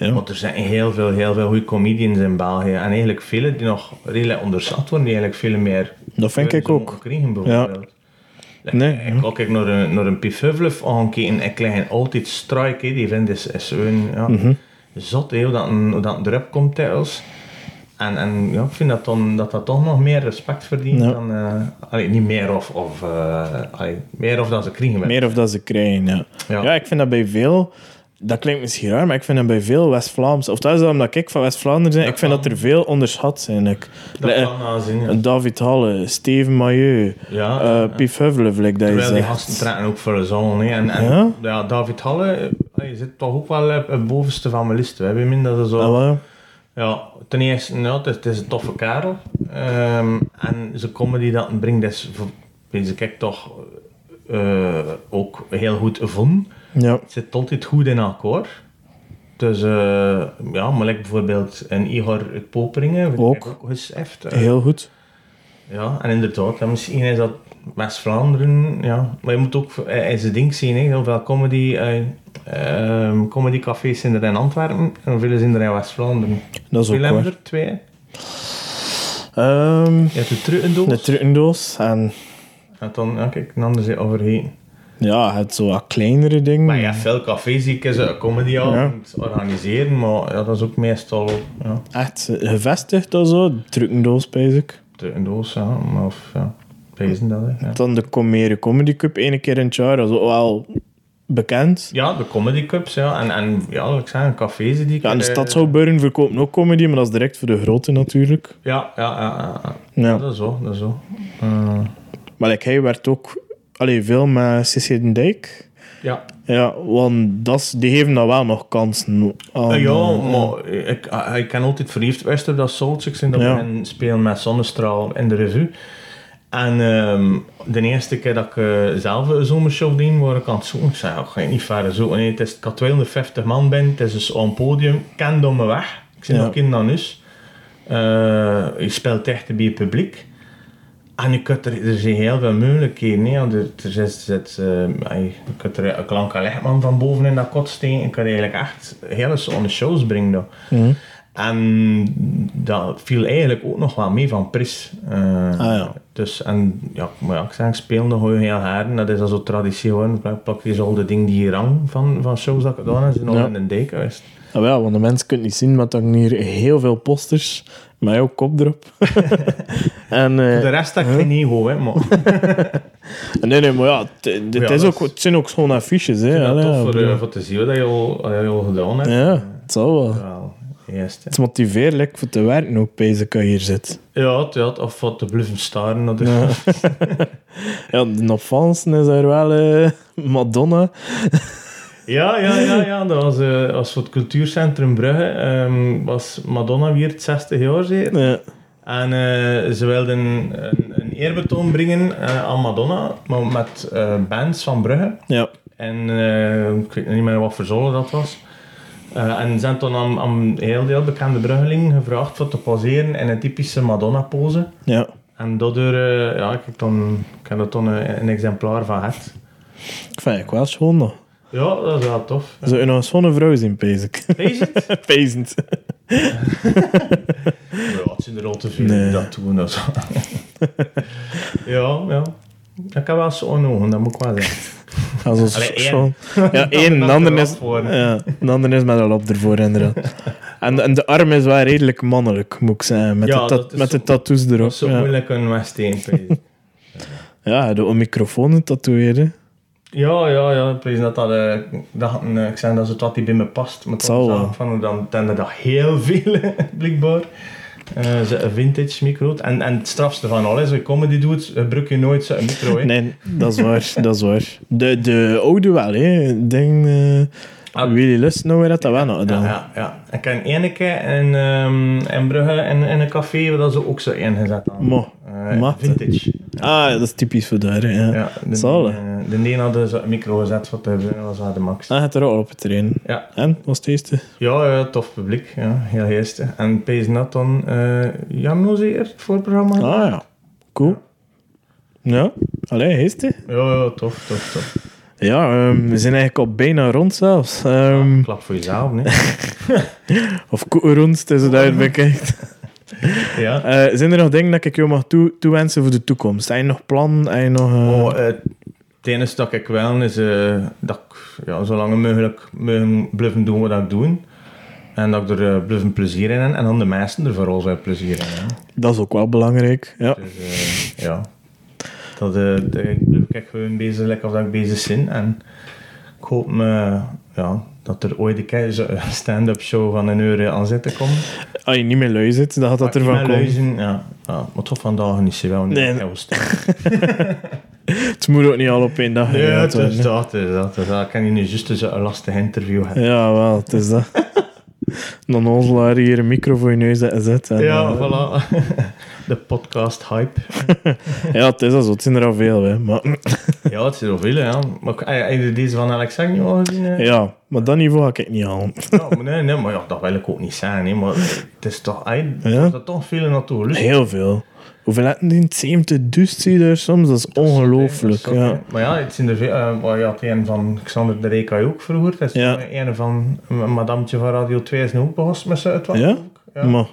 Ja. Want er zijn heel veel, heel veel goede comedians in België. En eigenlijk vele die nog redelijk onderschat worden, die eigenlijk veel meer... Dat vind ik ook. Krijgen, bijvoorbeeld. Nee, Ik ook ik naar een, naar een Pief Huvlef aangekeken. Ik leg altijd strike, die vindt is, is zo'n... Ja, Mhm. Zot, hè, hoe dat, een- hoe dat erop komt thuis. En, en ja, ik vind dat, dan, dat dat toch nog meer respect verdient Ja. dan... eh, allee, niet meer of... of eh, allee, meer of dan ze krijgen. Meer of dat ze krijgen, ja. Ja. Ja, ik vind dat bij veel... Dat klinkt misschien raar, maar ik vind dat bij veel West-Vlaams... Of dat is omdat ik van West-Vlaanderen ben. Dat ik vind dat er veel onderschat zijn. Dat like, kan ja. eh, David Halle, Steven Mailleu, Ja, eh ja. Pief Huvlef, like dat je Terwijl die gasten trekken ook voor de zon. En, en Ja? ja? David Halle, eh, hij zit toch ook wel op het bovenste van mijn list. We hebben minder dat zo... Ah. Ja, ten eerste, ja, het, is, het is een toffe kerel. Ehm, en zijn comedy dat hij brengt voor- deze kijk toch eh, ook heel goed gevonden. Ja. Het zit altijd goed in elkaar. Dus eh, ja, maar like bijvoorbeeld een Igor uit Poperingen, vind Ook. ik ook eens echt. eh, Heel goed. ja, en inderdaad, misschien is dat West-Vlaanderen, ja. Maar je moet ook eh, in zijn ding zien, hè. heel veel comedy, eh, ehm, comedycafés zijn er in Antwerpen en veel zijn er in West-Vlaanderen. Dat is ook hebben er? Twee? Ehm, Je hebt de Truttendoos. de trucendoos en En dan, ja, kijk, een ander zit overheen. Ja, het zo wat kleinere dingen. Maar ja, veel cafés die ik een comedyavond organiseren, maar ja, dat is ook meestal ja, Echt eh, gevestigd of zo, trucendoos, spijs ik. Truttendoos, ja. Maar Of ja, dat, hè. Ja. Dan de Comere Comedy Cup, één keer in het jaar, dat is ook wel bekend. Ja, de comedy cups, ja. En, en ja, ik zeg, cafés die ik... Ja, en de eh, Stadshouwburgen verkopen ook comedy, maar dat is direct voor de grote natuurlijk. Ja, ja, ja. ja, ja. Ja. dat is zo, dat is zo. Eh, Maar like, hij werd ook allee, veel met den Dijk. Ja. Ja, want dat die geven dan wel nog kansen. aan, Eh, ja, eh, maar ik, ah, ik ken altijd verliefd op dat Soulchicks en dat Ja. spelen met Zonnestraal in de revue. En ehm, de eerste keer dat ik eh, zelf een zomershow deed, waar ik aan het zoeken. Ik zei, ja, ga je niet verder zoeken. Nee, het is, ik had 250 man ben, het is dus op een podium. Ik ken door me weg. Ik zit Ja. nog in dan dus. Eh, je speelt echt bij het publiek. En je kunt er, er zijn heel veel mogelijkheden. hè. Er, er zit, zit, eh, ey, je kunt er een klanke lichtman van boven in dat kot steken. Je kan eigenlijk echt hele zo'n shows brengen. daar. mhm. En dat viel eigenlijk ook nog wel mee van Pris. Eh, Ah, ja. Dus, en ja, maar ja, ik zeg, ik speel nog gewoon heel hard. Dat is al zo traditie geworden. Ik hier al de dingen die hier hangen van, van shows dat ik gedaan heb. Ze nog Ja. in een dijk geweest. Ah, wel, want de mensen kunnen niet zien, maar hangen hier heel veel posters met jouw kop erop. en, eh, De rest heb ik geen ego, hè, maar nee, nee, maar ja, Ja, is ook, het zijn ook gewoon affiches. Hè, Allee, tof ja, voor, eh, voor te zien wat je al, wat je al gedaan hebt. ja, het zal wel. Hè. Het is motiveerlijk voor te werken ook, als je hier zit. Ja, het, ja, of wat te bluffen staren. Dat is, Ja. ja, de opvallendste is er wel eh, Madonna. Ja, ja, ja, ja. Dat was, was voor het cultuurcentrum Brugge. ehm, was Madonna weer het 60 jaar zeker. Ja. En eh, ze wilden een, een eerbetoon brengen eh, aan Madonna, maar met eh, bands van Brugge. ja. En ik weet niet meer wat voor zolen dat was. En ze hebben toen aan, aan heel veel bekende Bruggelingen gevraagd voor te poseren in een typische Madonna-pose. ja. En daardoor, eh, ja, ik heb, dan, ik heb er toen een, een exemplaar van gehad. Ik vind het wel schoon. Ja, dat is wel tof. Zou je nog een schone vrouw zien, het? Pezend. Ja, het zijn er al te veel Nee. die dat doen. Dat zo. ja, ja. Ik heb wel zo'n ogen, dat moet ik wel zeggen. Allee, één. schoon. Ja, één. Dat De ander er is, wat ja, de ander is met een lap ervoor, inderdaad. En, en de arm is wel redelijk mannelijk, moet ik zeggen. Met, Ja, de, dat is met de tattoos erop. Dat is zo ja. moeilijk een Westeen. ja, de microfoon tatoeëren. ja, ja, ja. Ik weet dat dat, eh, dat eh, ik zei dat ze wat die bij me past. Maar Het zal wel. van dan tende dat heel veel, blijkbaar. Eh, een vintage micro. En, en het strafste van alles, je comedy doet, gebruik je nooit zo'n micro. hè. Nee, dat is waar. dat is waar. De, de oude wel. Ik denk... Ah. Willy Lust nou weer dat dat wel nog Ja, gedaan. ja, ja. Ik heb ene keer in, ehm in Brugge in, in een café waar dat ze ook zo ingezet hadden. Mo. Mat. vintage. Ah, dat is typisch voor daar. Ja. Ja, de, Zal, eh, de een hadden ze een micro gezet voor te hebben, dat was de max. Ah, het er al op het trainen. Ja. En, was het eerste? Ja, ja, tof publiek, ja, heel geestig. En Pees Nat dan eh Jan zeer, het voorprogramma. Ah, ja. Cool. Ja. Allee, heest hè? Ja, ja, tof, tof, tof. Ja, ehm, we zijn eigenlijk al bijna rond zelfs. Ehm, Klap voor jezelf, nee? Of rond, het is het uit bekijkt. ja. Eh, zijn er nog dingen dat ik jou mag toe toewensen voor de toekomst? Heb je nog plan? Heb je nog... eh, Oh, eh, het enige dat ik wel is dat ik ja, zo lang mogelijk blijven doen wat ik doe. En dat ik er blijven plezier in heb. En dan de meesten er vooral zijn plezier in hebben. Dat is ook wel belangrijk. Ja. Dus ja, dat, eh, dat ik blijf ik gewoon bezig lekker of dat ik bezig ben. En ik hoop me, ja, dat er ooit een keer stand-up show van een uur aan zit te komen. Als je niet meer lui zit, dan gaat dat ervan komen. luizen, ja, ja, maar toch vandaag niet zo wel. niet Nee. sterk. Het moet ook niet al op één dag Ja, het is dat, het is dat. het is dat. Ik kan je nu juist zo'n lastig interview hebben. Ja, wel, het is dat. Dan onselaar hier een micro voor je neus zet en, Ja, eh, voilà. De podcast hype. ja, het is dat zo. Het zijn er al veel, hè. Maar, Ja, het is er veel, ja. Maar heb je deze van Alex Agnew al gezien? hè? ja, maar dat niveau ga ik niet halen. Ja, maar nee, nee, maar ja, dat wil ik ook niet zijn. Hè. Maar het is toch, Ja. is toch veel naartoe. Heel veel. Hoeveel hadden die? 70 dus zie je daar soms? Dat is ongelooflijk. Dat is toch, Ja. Maar ja, het zijn er eh, maar je had een van Xander de Reka ook vroeger. Dat is Ja. een van een madamtje van Radio 2 is nu ook begonnen met zijn uitwacht. Ja? Ja. Maar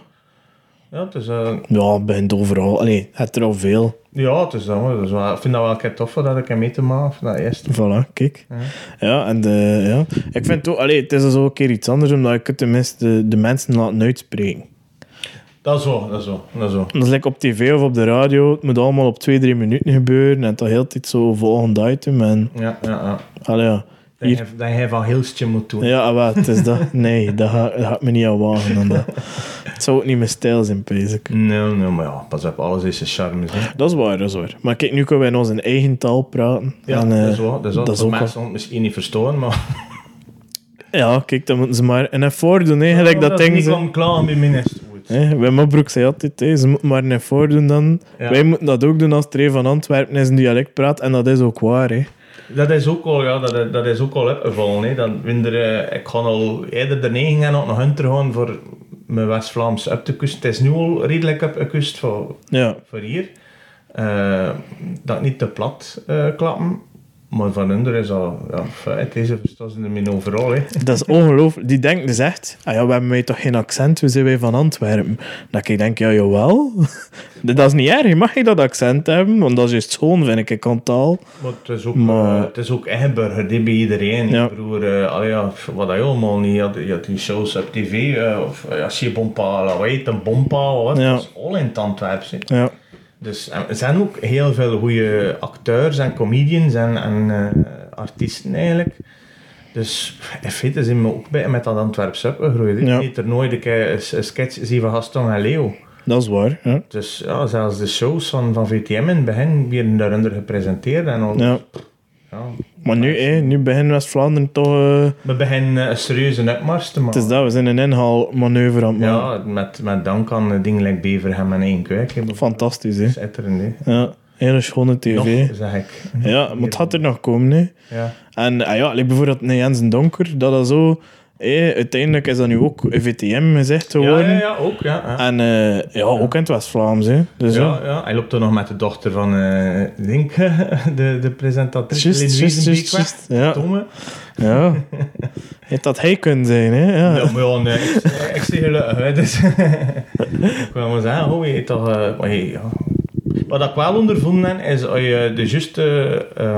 ja, het is, eh, ja, het begint overal. Allee, het er al veel. ja, het is is wel- ik vind dat wel een keer tof dat ik hem mee te maken. Dat eerst. Voilà, kijk. Ja. Ja, en de, ja. Ik vind het ook, allee, het is dus ook een keer iets anders, omdat ik het tenminste de, de mensen laten uitspreken. Dat is zo, dat is zo, dat is zo. Dat is like op tv of op de radio. Het moet allemaal op twee, drie minuten gebeuren. En toch heel tijd zo volgend item. En, Ja, ja, ja. allee, ja. Dat Hier- je, dat je van heel stje moet doen. Ja, wel, het is dat. Nee, dat gaat, dat gaat me niet aan wagen. Dan dat. Het zou ook niet mijn stijl zijn, basic. Nee, nee, maar ja, pas op, alles is zijn charme. Hè. Dat is waar, dat is waar. Maar kijk, nu kunnen wij in onze eigen taal praten. Ja, En, eh, dat is wel. Dat is, wel. dat is ook mensen misschien niet verstaan, maar... Ja, kijk, dan moeten ze maar een effort doen, hè, gelijk dat ding. niet ze- kan klagen bij minister. Hè, Wim Opbroek zei altijd, hè, ze moeten maar een effort doen dan. Ja. Wij moeten dat ook doen als een van Antwerpen is een dialect praat. En dat is ook waar, hè. Dat is ook al, ja, dat, dat is ook al opgevallen. Hè. Dan eh, ik ga al eerder de neiging hebben om nog hunter gaan voor mijn West-Vlaams op te kusten. Het is nu al redelijk op de kust voor, Ja, voor hier. Eh, dat niet te plat eh, klappen. Maar van hun is al, ja, deze verstaan ze ermee overal. Hè. dat is ongelooflijk. Die denken dus echt, ah ja, we hebben wij toch geen accent, we zijn wij van Antwerpen. Dat ik denk, ja, jawel. dat is niet erg, mag je dat accent hebben? Want dat is juist schoon, vind ik, een taal. Maar het is ook, Maar- eh, het is ook ingeburgerd hè, bij iedereen. Ja. Ik bedoel, eh, allee, ja, wat je allemaal niet had. Je had die shows op tv, eh, of als je bompa, wat heet een bompa, wat, Ja. dat is al in het Antwerps. hè. Ja, Dus en er zijn ook heel veel goede acteurs en comedians en, en eh, artiesten eigenlijk. Dus in feite zijn we ook bij met dat Antwerps opgegroeid. hè. Ja. Er nooit een, keer een, een sketch zien van Gaston en Leo. dat is waar. Ja. Dus ja, zelfs de shows van, van VTM in het begin werden daaronder gepresenteerd. En al, Ja. Maar nu, hè, nu begint West-Vlaanderen toch... eh, We beginnen eh, een serieuze opmars te maken. het is dat, we zijn een inhaalmanoeuvre aan het maken. Ja, met, met dank aan eh, dingen like Beverham en één kwijk. hè. Fantastisch, hè. Schitterend, hè. Ja, hele schone tv. Nog, zeg ik. Ja, maar het gaat er nog komen, hè. Ja. En ah ja, like bijvoorbeeld een Jensen Donker, dat dat zo... eh, uiteindelijk is dat nu ook VTM gezegd Ja, geworden. ja, ja, ook, ja. ja. En eh, ja, ook in het West-Vlaams, hè. Dus ja. Ja, ja, hij loopt er nog met de dochter van, eh denk, de, de presentatrice. Just, just, just. Ja, Tomme. ja. Heeft dat hij kunnen zijn, hè. Ja. Ja, maar ja, nee, ik, ik zie gelukkig, hè, dus... ik wil maar zeggen, oh, je toch... eh, maar je- ja. Wat ik wel ondervonden heb, is als je de juiste eh,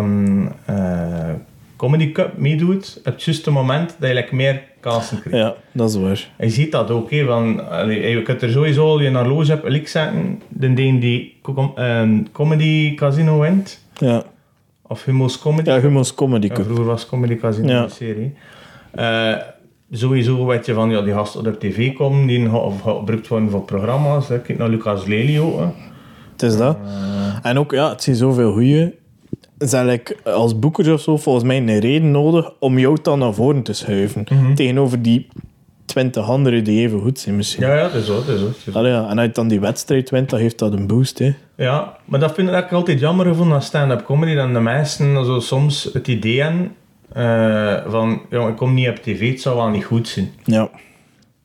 Comedy Cup meedoet, op het juiste moment, dat je like, meer kansen krijgt. ja, dat is waar. Je ziet dat ook, hè, van, allee, je kunt er sowieso al je horloge op lik zetten, de een die com- ehm, Comedy Casino wint, Ja, of Humo's Comedy ja Humo's Comedy ja, Cup. vroeger was Comedy Casino Ja. een serie. Eh, sowieso weet je van, ja, die gasten op tv komen, die gebruikt worden voor programma's. Hè. Kijk naar Lucas Lely ook. hè. Het is dat. Eh, En ook, ja, het zijn zoveel goeie. Zijn like, als boekers of zo volgens mij een reden nodig om jou dan naar voren te schuiven. Mhm. Tegenover die twintig anderen die even goed zijn misschien. ja, ja, dat is zo, dat is dat. Allee, ja. En je dan die wedstrijd wint, dan geeft dat een boost. Hè. Ja, maar dat vind ik altijd jammer gevonden aan stand-up comedy, dat de meesten zo soms het idee hebben eh, van, ik kom niet op tv, het zou wel niet goed zijn. Ja.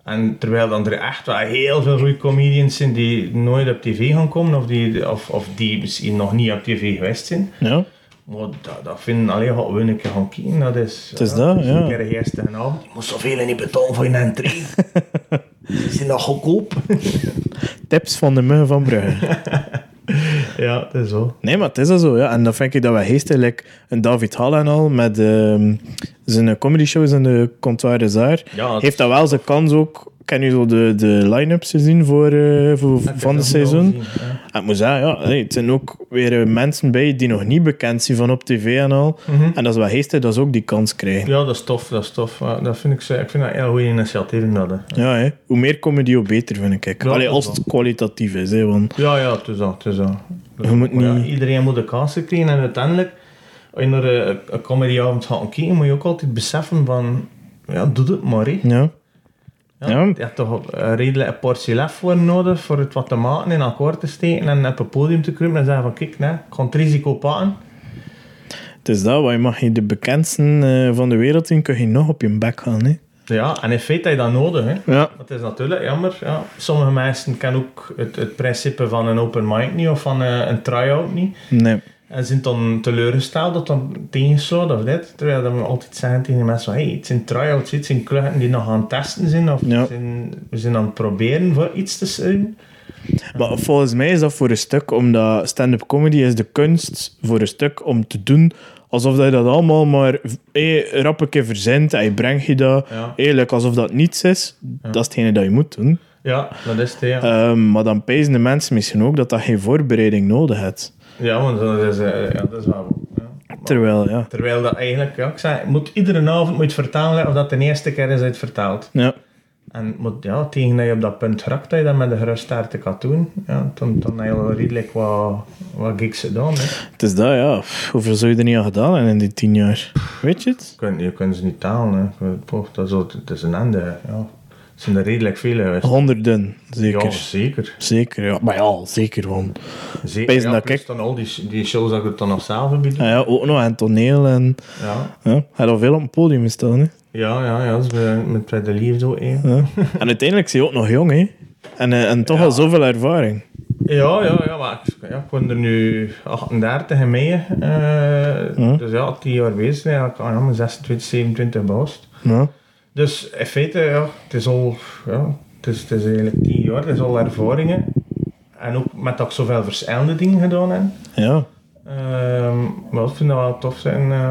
En terwijl dan er echt wel heel veel goede comedians zijn die nooit op tv gaan komen, of die, of, of die misschien nog niet op tv geweest zijn. ja. Maar dat, dat vinden alleen gaan we een keer gaan kijken. Dat is, Het is dat, ja. Een keer de eerste avond. Je moet zoveel niet betalen voor je entree. Ze zijn nog goedkoop. Tips van de muggen van Brugge. ja, dat is zo. Nee, maar het is dat zo, ja. En dan vind ik dat wel geestelijk een David Hall en al, met ehm, zijn comedy shows en de comptoir daar, Ja, heeft dat wel zijn kans ook. Ik heb nu zo de, de line-ups gezien voor, eh, voor, van het seizoen. En ik moet zeggen, ja, hey, het zijn ook weer eh, mensen bij die nog niet bekend zijn van op tv en al. En dat is wel geestig dat ze ook die kans krijgen. Ja, dat is tof, dat is tof. Dat vind ik, zo- ik vind dat een heel goede initiatief. Dat, hè. Ja, hè. hoe meer comedy, hoe beter, vind ik. Ja, Allee, als het kwalitatief is, hè, want Ja, ja, het is dat. Het is dat. Je moet Maar ja, iedereen moet de kans krijgen en uiteindelijk, als je naar een, een comedyavond gaat kijken, moet je ook altijd beseffen van, ja, doe het maar. hè. ja. Ja. Je hebt toch een redelijk een portie lef voor nodig voor het wat te maken, in akkoord te steken en op een podium te kruipen en zeggen van kijk, nee, ik ga het risico pakken. Het is dat, waar je mag je de bekendsten eh, van de wereld in, kun je nog op je bek gaan. Hè. Ja, en in feite heb je dat nodig. Hè. Ja. Dat is natuurlijk jammer. Ja. Sommige mensen kennen ook het, het principe van een open mic niet of van een, een try-out niet. Nee. En zijn dan teleurgesteld dat dan tegenstaat of dit. Terwijl dat we altijd zeggen tegen de mensen hey, het zijn try-outs, het zijn kluchten die nog aan het testen zijn of Ja. zijn, we zijn aan het proberen voor iets te zijn. Maar volgens mij is dat voor een stuk, omdat stand-up comedy is de kunst voor een stuk om te doen alsof dat je dat allemaal maar eh, rap een keer verzint en je brengt je dat Ja. eerlijk alsof dat niets is. Dat is hetgene dat je moet doen. Ja, dat is het. Ja, Ehm, maar dan pijzen de mensen misschien ook dat dat geen voorbereiding nodig heeft. Ja want dat is, eh, ja, dat is wel... Ja. Terwijl, ja. Terwijl dat eigenlijk, ja, ik zei, moet iedere avond moet je vertalen of dat de eerste keer is dat je het vertaalt. Ja, En maar, ja, tegen dat je op dat punt raakt, dat je dat met de gerust te kan doen, ja, dan, dan heb je al redelijk wat, wat gigs gedaan. Hè. Het is dat, ja. Hoeveel zou je er niet aan gedaan hebben in die tien jaar? Weet je het? Je kunt, je kunt ze niet talen. Hè. Poh, dat, is, het is een einde. Ja. Het zijn er redelijk veel geweest. Honderden, zeker. Ja, zeker. Zeker, ja. Maar ja, zeker gewoon. zeker. Ja, dat ik- dan al die, die shows dat ik het dan nog zelf heb gedaan. Ja, ja, ook nog aan toneel en... Ja, Ja, hij had al veel op het podium staan, hè. ja, ja, ja dat is bij- met Fred de Lief zo. hè. Ja. En uiteindelijk is hij ook nog jong, hè. En, eh, en toch al zoveel ervaring. Ja, ja, ja, maar ik, ja, ik ben er nu 38 in mei. eh, Ja. Dus ja, 10 jaar bezig. Ja, ik mijn 26, 27 bouwst. Ja. Dus in feite, ja, het is al, ja, het is, het is eigenlijk 10 jaar, het is al ervaringen. En ook met dat ik zoveel verschillende dingen gedaan heb. Ja. Ehm, maar ik vind dat wel tof zijn. eh.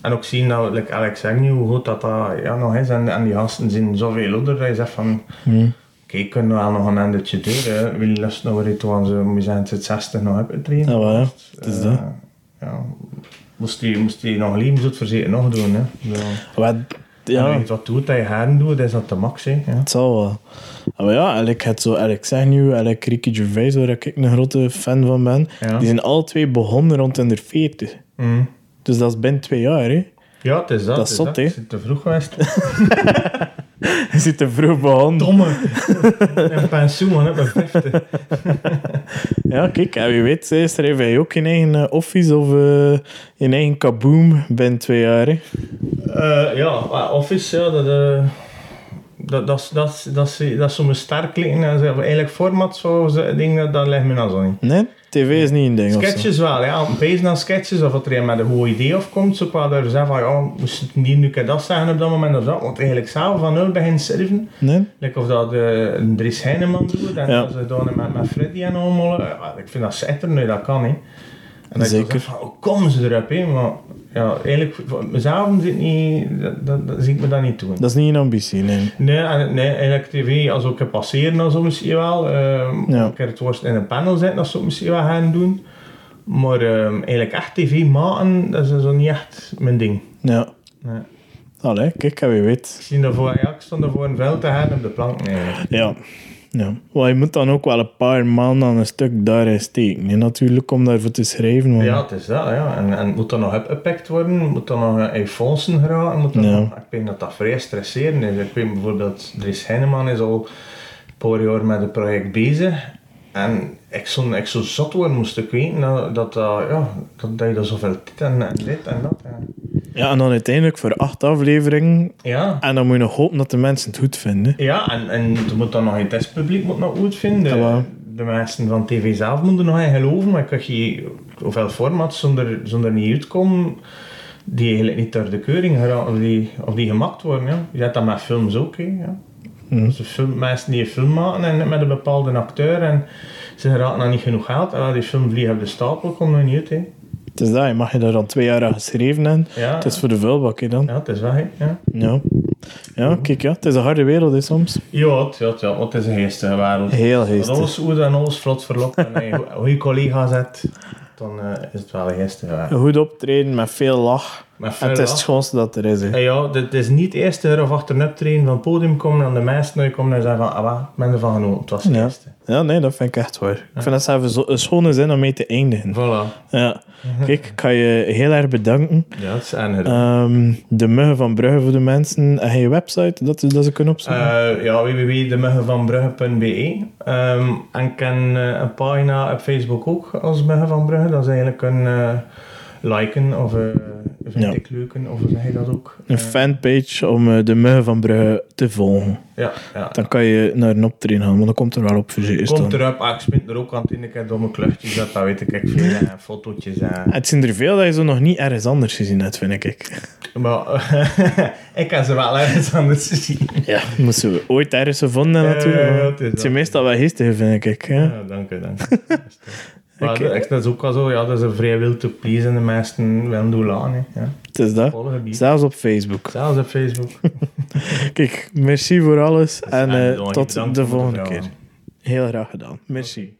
en ook zien dat, like Alex zegt nu, hoe goed dat, dat ja, nog is. En, en die gasten zijn zoveel ouder dat je zegt van... Hm. Kijk, kunnen we wel nog een endetje doen. je lust nog weer aan ze, we zijn het 60 nog hebben getraind. Ja, wel, ja. Het is dat. Eh, ja. Moest die, moest die nog het verzekerd nog doen. Hè. Ja. Maar, Ja. En wat doet dat je haren doet, is dat de max. Hè. Ja. het zal wel. Ah, Maar ja, ik had zo Alex Agnew, Alex Ricky Gervais, waar ik een grote fan van ben. Ja. Die zijn alle twee begonnen rond in de 40. Mm. Dus dat is binnen twee jaar, hè. Ja, het is dat. Dat is het zot, hè. Het te vroeg geweest. Je zit te vroeg begonnen. Domme. Een pensioen, man, op mijn 50. Ja, kijk, en wie weet, eh, schrijf hij ook in eigen eh, office of eh, in eigen kaboom binnen twee jaar, hè. Eh, ja, Office, ja, dat, eh, dat, dat, is- dat, dat, dat zo'n sterk klinken. En eigenlijk format, zo, dingen, dat ligt me nou zo niet. Nee, tv is niet een ding. Sketches wel, ja. Bezig naar sketches, of dat er met een goed idee afkomt, zo qua daar zeggen van, ja, moest niet nu kan dat zeggen op dat moment of dat, want eigenlijk zelf van nul begint surfen. Nee? Like of dat eh, een Dries Heineman doet, en Ja. dat ze dan met, met Freddy en allemaal, ja, ik vind dat schitterend, nee, dat kan niet. En Zeker. van, hoe komen ze erop, hè? Maar ja, eigenlijk, mezelf zit niet, dat, zie ik me dat niet doen. Dat is niet een ambitie, nee. Nee, en- nee, eigenlijk tv, als ook een passeren, dan zou misschien wel. ehm Ja. Een keer het worst in een panel zetten, dat zou ik misschien wel gaan doen. Maar ehm, eigenlijk echt tv maken, dat is zo niet echt mijn ding. Ja. Nee. Allee, kijk, wie weet. Ik, zie daarvoor, ja, ik stond ervoor een veld te gaan op de plank. Nee, Ja. Ja. Maar je moet dan ook wel een paar maanden aan een stuk daarin steken, hè, natuurlijk, om daarvoor te schrijven. want- Ja, het is dat, ja. En, en moet dat nog opgepakt worden? Moet dat nog in fondsen geraken? Moet dat Ja. nog, ik denk dat dat vrij stresserend is. Ik weet bijvoorbeeld, Dries Heineman is al een paar jaar met het project bezig. En ik zou, ik zou zot worden, moest ik weten dat, dat, dat, ja, dat, dat je er zoveel dit en, en dit en dat. Ja, en dan uiteindelijk voor acht afleveringen. Ja, En dan moet je nog hopen dat de mensen het goed vinden. ja en, en er moet dan nog een testpubliek moet nog goed vinden. Ja, de mensen van tv zelf moeten er nog in geloven, maar ik kan je hoeveel formats zonder, zonder niet uitkomen die eigenlijk niet door de keuring geraken, of die, of die gemaakt worden. Ja. Je hebt dat met films ook. Hè, ja. Dus de film, mensen die een film maken en met een bepaalde acteur en ze geraken dan niet genoeg geld, en wel, die film vliegt op de stapel, komt nog niet uit. Hè. Het is dat, je mag je daar dan twee jaar aan geschreven hebben. Ja, Het is voor de vuilbak, dan. ja, het is hè, Ja. Ja. Ja, kijk, ja. Het is een harde wereld, hè, soms. Ja, het, ja, het, ja, het is een geestige wereld. Heel Als geestig. alles goed en alles vlot verloopt en je een goede collega zet, dan eh, is het wel een geestige wereld. Goed optreden met veel lach. En het is het schoonste dat er is. Hè. En ja, dit is niet het eerste of achter een optreden van het podium komen en de meesten uitkomen en zeggen van, ah, ik ben ervan genoten. Het was het Ja. eerste. Ja, nee, dat vind ik echt waar. Ik vind dat zelfs zo- een schone zin om mee te eindigen. Voilà. Ja. Kijk, ik ga je heel erg bedanken. Ja, het is Ehm, de muggen van Brugge voor de mensen. En je website, dat, dat ze kunnen opzoeken? Uh, ja, www.demuggenvanbrugge.be Ehm En ik ken eh, een pagina op Facebook ook als Muggen van Brugge. Dat is eigenlijk een eh, liken of eh vind Ja. ik leuken, of zeg je dat ook? een Eh, fanpage om eh, de muggen van Brugge te volgen. Ja, ja. Dan kan je naar een optreden gaan, want dan komt er wel op verzekerd Komt staan. erop, ah, ik spint er ook aan het in, ik heb domme kluchtjes, dat, dat weet ik echt veel, en fotootjes en... Het zijn er veel dat je zo nog niet ergens anders gezien hebt, vind ik. Maar ik heb ze wel ergens anders gezien. Ja, moesten we ooit ergens gevonden Ja, natuurlijk. ja, maar het zijn meestal wel geestige, vind ik. Ja. Ja, dank u, dank u. Maar eh, okay. dat is ook al zo, ja, dat is een vrij wil te please de meesten wel doen aan. Ja. Het is. Zelfs op Facebook. Zelfs op Facebook. Kijk, merci voor alles en eh, tot de volgende keer. Heel graag gedaan. Merci.